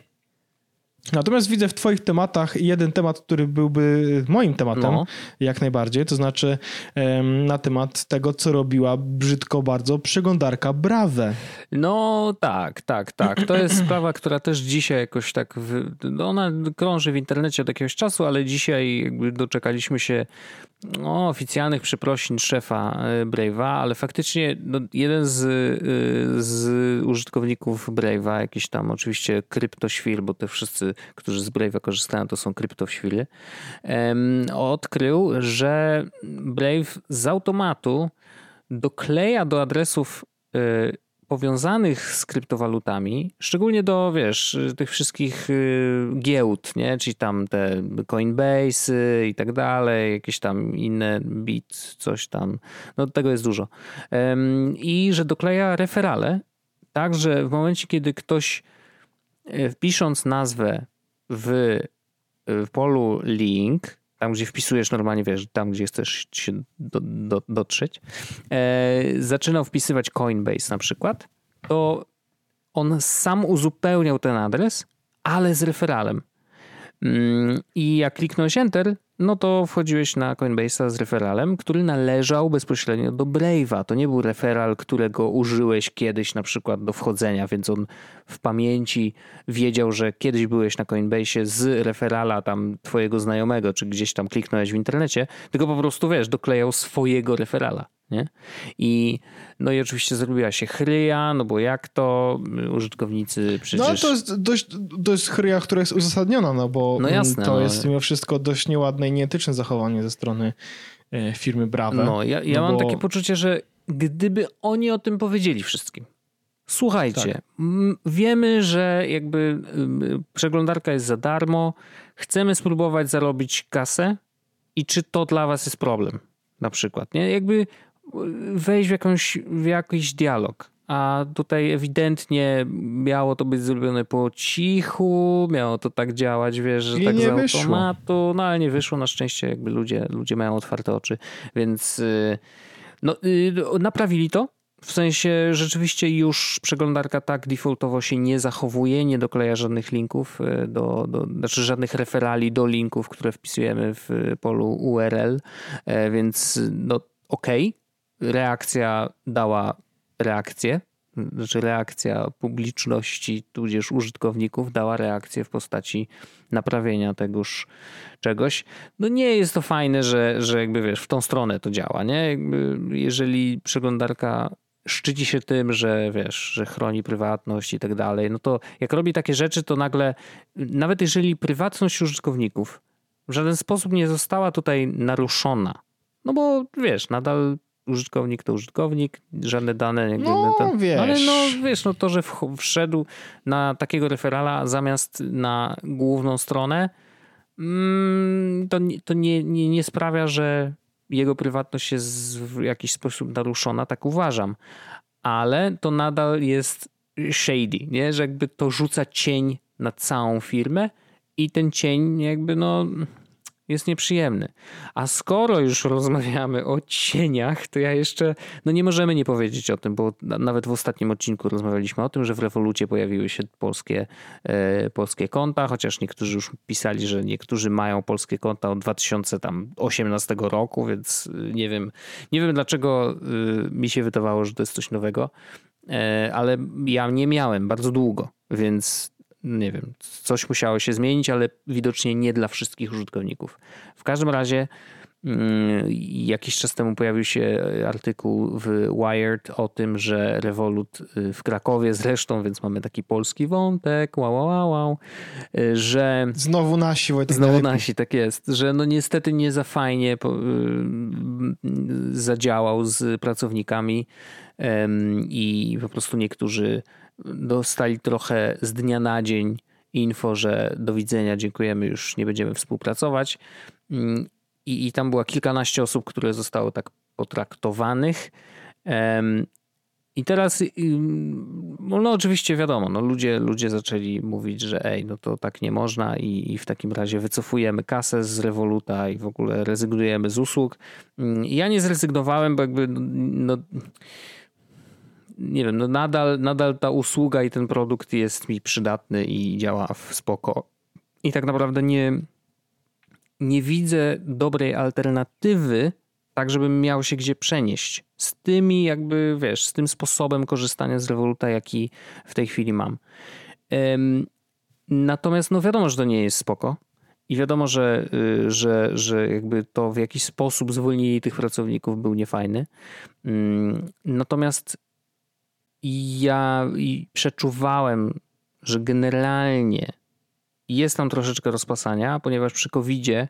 Natomiast widzę w Twoich tematach jeden temat, który byłby moim tematem, No. jak najbardziej, to znaczy em, na temat tego, co robiła brzydko bardzo przeglądarka Brave. No tak, tak, tak. To jest sprawa, która też dzisiaj jakoś tak, w, no ona krąży w internecie od jakiegoś czasu, ale dzisiaj jakby doczekaliśmy się no, oficjalnych przeprosin szefa e, Brave'a, ale faktycznie no, jeden z, y, z użytkowników Brave'a, jakiś tam oczywiście kryptoświr, bo te wszyscy, którzy z Brave'a korzystają, to są kryptoświry, em, odkrył, że Brave z automatu dokleja do adresów y, powiązanych z kryptowalutami, szczególnie do, wiesz, tych wszystkich y, giełd, nie? Czyli tam te Coinbase i tak dalej, jakieś tam inne bit, coś tam. No tego jest dużo. I że dokleja referale, tak, że w momencie, kiedy ktoś wpisząc nazwę w, w polu link, tam gdzie wpisujesz normalnie, wiesz, tam gdzie chcesz się do, do, dotrzeć, e, zaczynał wpisywać Coinbase na przykład, to on sam uzupełniał ten adres, ale z referalem. Mm, I jak kliknąłeś Enter, no to wchodziłeś na Coinbase'a z referalem, który należał bezpośrednio do Brave'a. To nie był referal, którego użyłeś kiedyś na przykład do wchodzenia, więc on w pamięci wiedział, że kiedyś byłeś na Coinbase'ie z referala tam twojego znajomego, czy gdzieś tam kliknąłeś w internecie, tylko po prostu, wiesz, doklejał swojego referala. Nie? I no i oczywiście zrobiła się chryja, no bo jak to użytkownicy przecież... No to jest dość, jest chryja, która jest uzasadniona, no bo No jasne, to no. jest mimo wszystko dość nieładne i nieetyczne zachowanie ze strony e, firmy Brave. No, ja, ja No mam bo- takie poczucie, że gdyby oni o tym powiedzieli wszystkim. Słuchajcie, Tak. wiemy, że jakby przeglądarka jest za darmo, chcemy spróbować zarobić kasę i czy to dla was jest problem? Na przykład, nie? Jakby wejść w, jakąś, w jakiś dialog. A tutaj ewidentnie miało to być zrobione po cichu, miało to tak działać, wiesz, że I tak z wyszło. automatu, no ale nie wyszło, na szczęście jakby ludzie, ludzie mają otwarte oczy, więc y, no, y, naprawili to. W sensie rzeczywiście już przeglądarka tak defaultowo się nie zachowuje, nie dokleja żadnych linków, y, do, do, znaczy żadnych referali do linków, które wpisujemy w polu URL, e, więc no okej, reakcja dała reakcję, znaczy reakcja publiczności, tudzież użytkowników dała reakcję w postaci naprawienia tegoż czegoś. No nie jest to fajne, że, że jakby wiesz, w tą stronę to działa, nie? Jakby jeżeli przeglądarka szczyci się tym, że wiesz, że chroni prywatność i tak dalej, no to jak robi takie rzeczy, to nagle, nawet jeżeli prywatność użytkowników w żaden sposób nie została tutaj naruszona, no bo wiesz, nadal użytkownik to użytkownik, żadne dane jakby No, ten, wiesz. ale no wiesz, no to, że wszedł na takiego referala zamiast na główną stronę, mm, to, nie- to nie, nie, nie sprawia, że jego prywatność jest w jakiś sposób naruszona, tak uważam. ale to nadal jest shady, nie? że jakby to rzuca cień na całą firmę i ten cień jakby no jest nieprzyjemny. A skoro już rozmawiamy o cieniach, to ja jeszcze, no nie możemy nie powiedzieć o tym, bo nawet w ostatnim odcinku rozmawialiśmy o tym, że w Revolucie pojawiły się polskie, e, polskie konta, chociaż niektórzy już pisali, że niektórzy mają polskie konta od 2018 roku, więc nie wiem, nie wiem dlaczego y, mi się wydawało, że to jest coś nowego, e, ale ja nie miałem bardzo długo, więc nie wiem, coś musiało się zmienić, ale widocznie nie dla wszystkich użytkowników. W każdym razie mm, jakiś czas temu pojawił się artykuł w Wired o tym, że Revolut y, w Krakowie zresztą, więc mamy taki polski wątek, wow, wow, wow, wow że... Znowu nasi, Wojtek. Znowu nasi, tak jest, że no niestety nie za fajnie y, zadziałał z pracownikami i po prostu niektórzy dostali trochę z dnia na dzień info, że do widzenia, dziękujemy, już nie będziemy współpracować. Mm, I, i tam była kilkanaście osób, które zostały tak potraktowanych. I teraz, no, no oczywiście wiadomo, no ludzie, ludzie zaczęli mówić, że ej, no to tak nie można i, i w takim razie wycofujemy kasę z Revoluta i w ogóle rezygnujemy z usług. Mm, ja nie zrezygnowałem, bo jakby no, nie wiem, no nadal, nadal ta usługa i ten produkt jest mi przydatny i działa w spoko. I tak naprawdę nie, nie widzę dobrej alternatywy, tak żebym miał się gdzie przenieść. Z tymi jakby, wiesz, z tym sposobem korzystania z Revoluta, jaki w tej chwili mam. Natomiast no wiadomo, że to nie jest spoko. I wiadomo, że, y, że, że jakby to w jakiś sposób zwolnili tych pracowników był niefajny. Mm, natomiast ja przeczuwałem, że generalnie jest tam troszeczkę rozpasania, ponieważ przy COVID-zie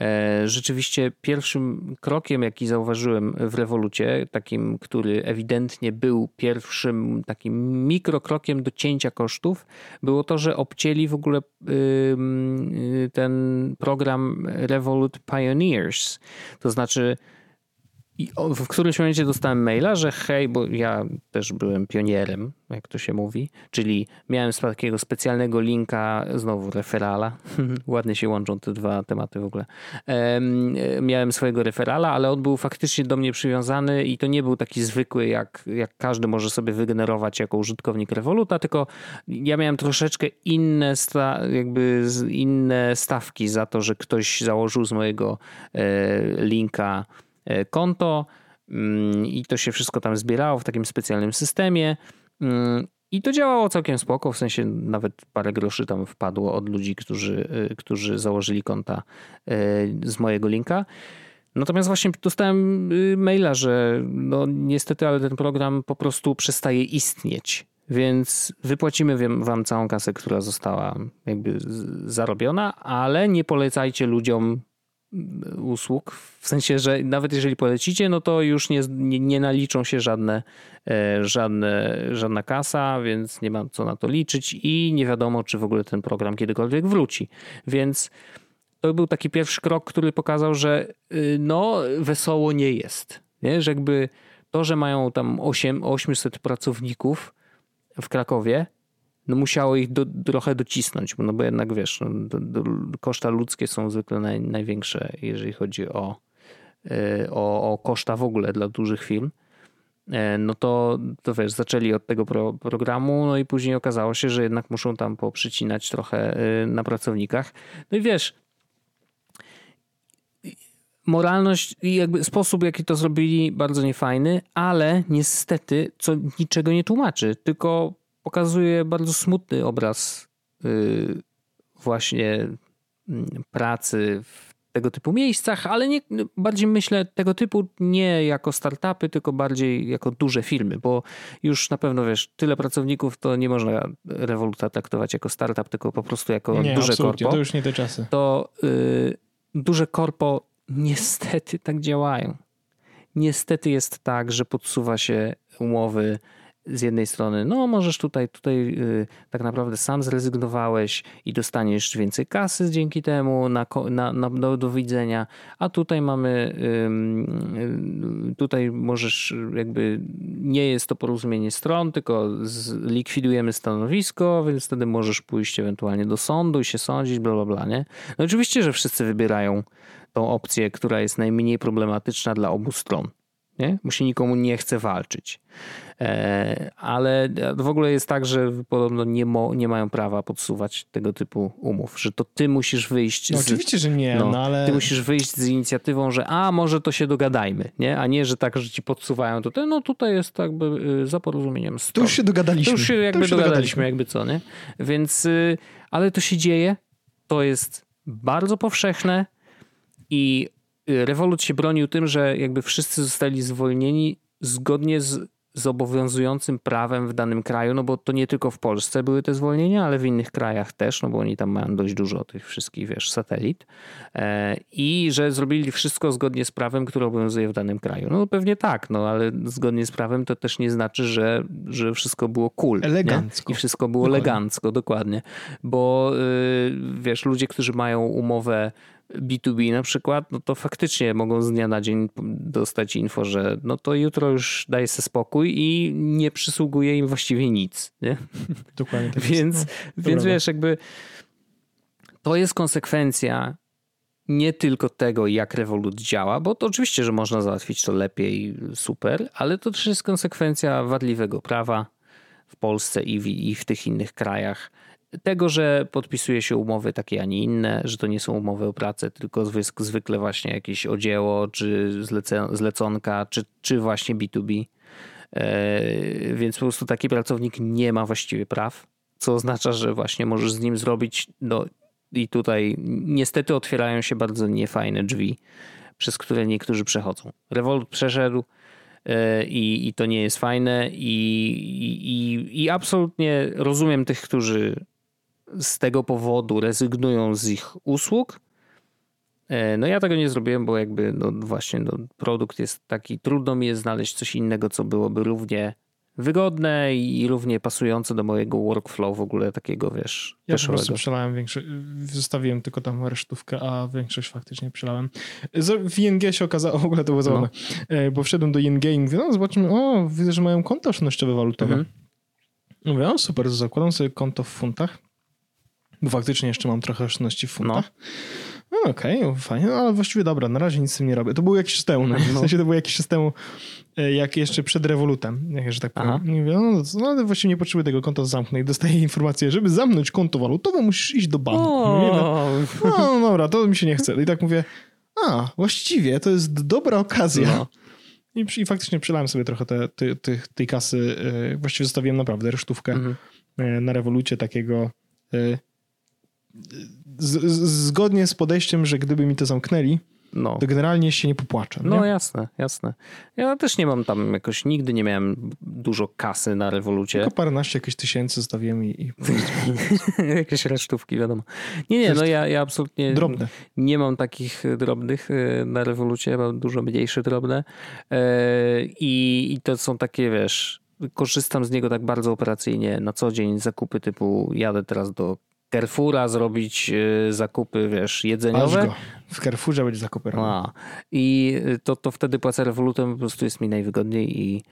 e, rzeczywiście pierwszym krokiem, jaki zauważyłem w rewolucie, takim, który ewidentnie był pierwszym takim mikrokrokiem do cięcia kosztów, było to, że obcięli w ogóle ten program Revolut Pioneers. To znaczy, i w którymś momencie dostałem maila, że hej, bo ja też byłem pionierem, jak to się mówi, czyli miałem takiego specjalnego linka, znowu referala, ładnie się łączą te dwa tematy w ogóle. Miałem swojego referala, ale on był faktycznie do mnie przywiązany i to nie był taki zwykły, jak, jak każdy może sobie wygenerować jako użytkownik Revoluta, tylko ja miałem troszeczkę inne, sta, jakby inne stawki za to, że ktoś założył z mojego e, linka E, konto mm, i to się wszystko tam zbierało w takim specjalnym systemie. Mm, I to działało całkiem spoko, w sensie nawet parę groszy tam wpadło od ludzi, którzy, e, którzy założyli konta e, z mojego linka. Natomiast właśnie dostałem maila, że no niestety, ale ten program po prostu przestaje istnieć. Więc wypłacimy wam całą kasę, która została jakby zarobiona, ale nie polecajcie ludziom usług. W sensie, że nawet jeżeli polecicie, no to już nie, nie, nie naliczą się żadne, e, żadne, żadna kasa, więc nie ma co na to liczyć i nie wiadomo, czy w ogóle ten program kiedykolwiek wróci. Więc to był taki pierwszy krok, który pokazał, że y, no wesoło nie jest. Nie? Że jakby to, że mają tam 8, 800 pracowników w Krakowie, no musiało ich do, trochę docisnąć, no bo jednak wiesz, no, do, do, koszta ludzkie są zwykle naj, największe, jeżeli chodzi o, e, o, o koszta w ogóle dla dużych firm. E, no to, to wiesz, zaczęli od tego pro, programu, no i później okazało się, że jednak muszą tam poprzycinać trochę e, na pracownikach. No i wiesz, moralność i jakby sposób, jaki to zrobili, bardzo niefajny, ale niestety, co niczego nie tłumaczy, tylko pokazuje bardzo smutny obraz y, właśnie mm, pracy w tego typu miejscach, ale nie, bardziej myślę tego typu nie jako startupy, tylko bardziej jako duże firmy, bo już na pewno wiesz, tyle pracowników to nie można Revoluta traktować jako startup, tylko po prostu jako nie, duże korpo. to już nie te czasy. To y, duże korpo niestety tak działają. Niestety jest tak, że podsuwa się umowy z jednej strony, no możesz tutaj, tutaj yy, tak naprawdę sam zrezygnowałeś i dostaniesz więcej kasy dzięki temu na, na, na do, do widzenia, a tutaj mamy, yy, tutaj możesz jakby, nie jest to porozumienie stron, tylko likwidujemy stanowisko, więc wtedy możesz pójść ewentualnie do sądu i się sądzić, bla, bla, bla, nie? No oczywiście, że wszyscy wybierają tą opcję, która jest najmniej problematyczna dla obu stron nie? bo się nikomu nie chce walczyć. E, ale w ogóle jest tak, że podobno nie, mo, nie mają prawa podsuwać tego typu umów, że to ty musisz wyjść. No z, oczywiście, że nie, no, no, ale. Ty musisz wyjść z inicjatywą, że a może to się dogadajmy, nie? A nie, że tak, że ci podsuwają to, no tutaj jest jakby y, za porozumieniem. To już się dogadaliśmy. To już się jakby już się dogadaliśmy, dogadaliśmy, jakby co, nie? Więc, y, ale to się dzieje, to jest bardzo powszechne i Revolut się bronił tym, że jakby wszyscy zostali zwolnieni zgodnie z, z obowiązującym prawem w danym kraju, no bo to nie tylko w Polsce były te zwolnienia, ale w innych krajach też, no bo oni tam mają dość dużo tych wszystkich, wiesz, satelit e, i że zrobili wszystko zgodnie z prawem, które obowiązuje w danym kraju. No pewnie tak, no ale zgodnie z prawem to też nie znaczy, że, że wszystko było cool. Elegancko. Nie? I wszystko było dokładnie. elegancko, dokładnie. Bo y, wiesz, ludzie, którzy mają umowę B2B na przykład, no to faktycznie mogą z dnia na dzień dostać info, że no to jutro już daje sobie spokój i nie przysługuje im właściwie nic. Nie? Dokładnie tak Więc, no, więc wiesz, jakby to jest konsekwencja nie tylko tego, jak Revolut działa, bo to oczywiście, że można załatwić to lepiej, super, ale to też jest konsekwencja wadliwego prawa w Polsce i w, i w tych innych krajach tego, że podpisuje się umowy takie, a nie inne, że to nie są umowy o pracę, tylko zwykle właśnie jakieś odzieło, czy zleconka, czy, czy właśnie B2B. E, więc po prostu taki pracownik nie ma właściwie praw, co oznacza, że właśnie możesz z nim zrobić, no i tutaj niestety otwierają się bardzo niefajne drzwi, przez które niektórzy przechodzą. Revolut przeszedł, e, i, i to nie jest fajne i, i, i absolutnie rozumiem tych, którzy z tego powodu rezygnują z ich usług. E, no ja tego nie zrobiłem, bo jakby no właśnie no, produkt jest taki, trudno mi jest znaleźć coś innego, co byłoby równie wygodne i równie pasujące do mojego workflow w ogóle takiego, wiesz, Ja po prostu przelałem większość, zostawiłem tylko tam resztówkę, a większość faktycznie przelałem. W ING się okazało, w ogóle to było zabawne, no. bo wszedłem do ING i mówię, no zobaczmy, o, widzę, że mają konto oszczędnościowe walutowe. Mhm. Mówię, o super, zakładam sobie konto w funtach bo faktycznie jeszcze mam trochę oszczędności w funtach. No. No okej, okay, fajnie, no, ale właściwie dobra, na razie nic z tym nie robię. To było jakiś czas temu, no. w sensie to było jakiś czas temu, e, jak jeszcze przed rewolutem, jak że tak powiem. Aha. Nie wiem, no, no ale właściwie nie potrzebuję tego konta zamknąć. Dostaję informację, żeby zamknąć konto walutowe, musisz iść do banku. No, no dobra, to mi się nie chce. I tak mówię, a, właściwie to jest dobra okazja. No. I, I, faktycznie przelałem sobie trochę te, te, te, tej kasy. E, właściwie zostawiłem naprawdę resztówkę mhm. E, na rewolucie takiego z, zgodnie z podejściem, że gdyby mi to zamknęli, no. to generalnie się nie popłaczę. No nie? jasne, jasne. Ja też nie mam tam jakoś, nigdy nie miałem dużo kasy na rewolucie. Tylko paręnaście jakieś tysięcy zostawiłem i... i... jakieś resztówki, wiadomo. Nie, nie, no ja, ja absolutnie Drobne. nie mam takich drobnych y, na rewolucie, mam dużo mniejsze drobne e, i, i to są takie, wiesz, korzystam z niego tak bardzo operacyjnie na co dzień, zakupy typu jadę teraz do Carrefoura zrobić y, zakupy, wiesz, jedzeniowe. W Carrefourze będzie zakupy A, I to, to wtedy płacę rewolutem, po prostu jest mi najwygodniej i,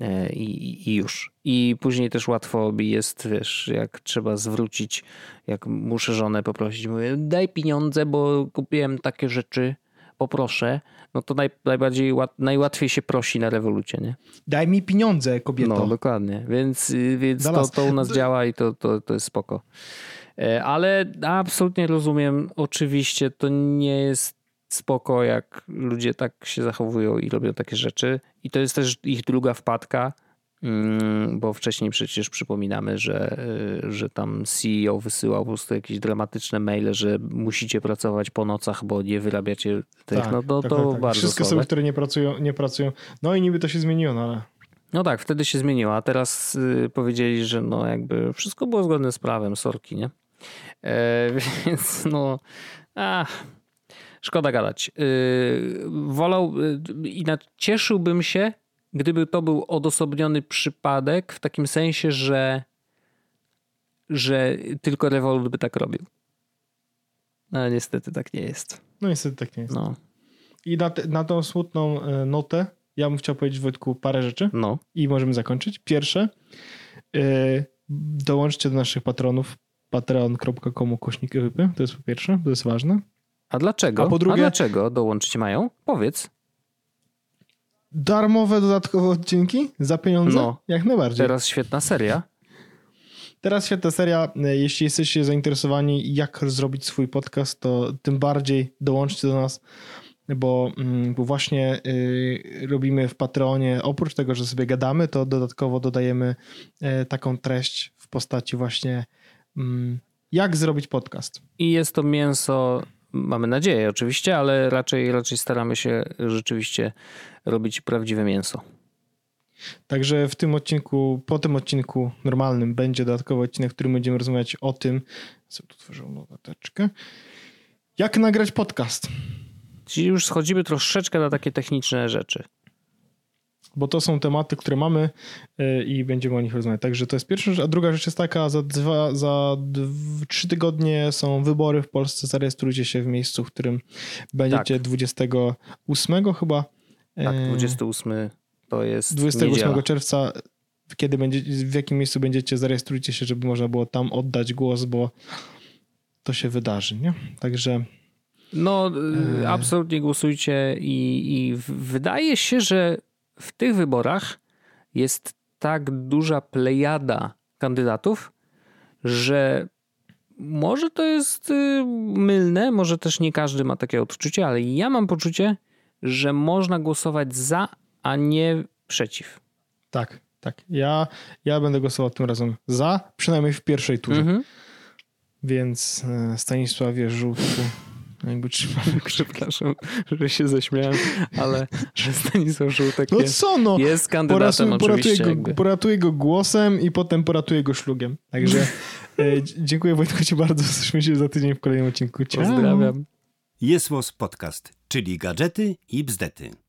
e, i, i już. I później też łatwo mi jest, wiesz, jak trzeba zwrócić, jak muszę żonę poprosić, mówię, daj pieniądze, bo kupiłem takie rzeczy, poproszę, no to naj, najbardziej, najłatwiej się prosi na rewolucie, nie? Daj mi pieniądze, kobieto. No, dokładnie. Więc, więc to, to u nas działa i to, to, to jest spoko. E, ale absolutnie rozumiem, oczywiście to nie jest spoko, jak ludzie tak się zachowują i robią takie rzeczy. I to jest też ich druga wpadka, mm, bo wcześniej przecież przypominamy, że, e, że tam CEO wysyłał po prostu jakieś dramatyczne maile, że musicie pracować po nocach, bo nie wyrabiacie tych. Tak, no to, tak, to tak, tak. bardzo Wszystkie osoby, które nie pracują, nie pracują. No i niby to się zmieniło, no ale... No tak, wtedy się zmieniło, a teraz y, powiedzieli, że no jakby wszystko było zgodne z prawem, sorki, nie? E, więc no, ach, szkoda gadać. E, wolał, e, cieszyłbym się, gdyby to był odosobniony przypadek w takim sensie, że, że tylko Revolut by tak robił. Ale niestety tak nie jest. No niestety tak nie jest. No. I na, te, na tą smutną notę ja bym chciał powiedzieć Wojtku parę rzeczy no. i możemy zakończyć. Pierwsze, yy, dołączcie do naszych patronów patreon.com kośnik to jest po pierwsze, to jest ważne. A dlaczego? A po drugie, A dlaczego dołączyć mają? Powiedz. Darmowe dodatkowe odcinki za pieniądze? No, jak najbardziej. Teraz świetna seria. Teraz świetna seria. Jeśli jesteście zainteresowani, jak zrobić swój podcast, to tym bardziej dołączcie do nas, bo, mm, bo właśnie y, robimy w Patreonie, oprócz tego, że sobie gadamy, to dodatkowo dodajemy y, taką treść w postaci właśnie jak zrobić podcast. I jest to mięso mamy nadzieję oczywiście, ale raczej, raczej staramy się rzeczywiście robić prawdziwe mięso. Także w tym odcinku, po tym odcinku normalnym będzie dodatkowy odcinek, w którym będziemy rozmawiać o tym, co tu tworzą notateczkę, jak nagrać podcast. Czyli już schodzimy troszeczkę na takie techniczne rzeczy bo to są tematy, które mamy e, i będziemy o nich rozmawiać. Także to jest pierwsza rzecz. A druga rzecz jest taka, za, dwa, za trzy tygodnie są wybory w Polsce. Zarejestrujcie się w miejscu, w którym będziecie tak. 28 chyba. Tak, 28 e, to jest 28 niedziela. czerwca, kiedy będzie, w jakim miejscu będziecie, zarejestrujcie się, żeby można było tam oddać głos, bo to się wydarzy, nie? Także... No, e... absolutnie głosujcie i, i wydaje się, że w tych wyborach jest tak duża plejada kandydatów, że może to jest y, mylne, może też nie każdy ma takie odczucie, ale ja mam poczucie, że można głosować za, a nie przeciw. Tak, tak. Ja, ja będę głosował tym razem za, przynajmniej w pierwszej turze. Mhm. Więc e, Stanisławie Żółtku jakby trzymamy Przepraszam, że się zaśmiałem, ale że Stanisław Żółtek no jest, co no? jest kandydatem Poratuj, poratuję, go, poratuję go głosem i potem poratuję go szlugiem. Także e, dziękuję Wojtku ci bardzo. Słyszymy się za tydzień w kolejnym odcinku. Ciao. Pozdrawiam. Jest Podcast, czyli gadżety i bzdety.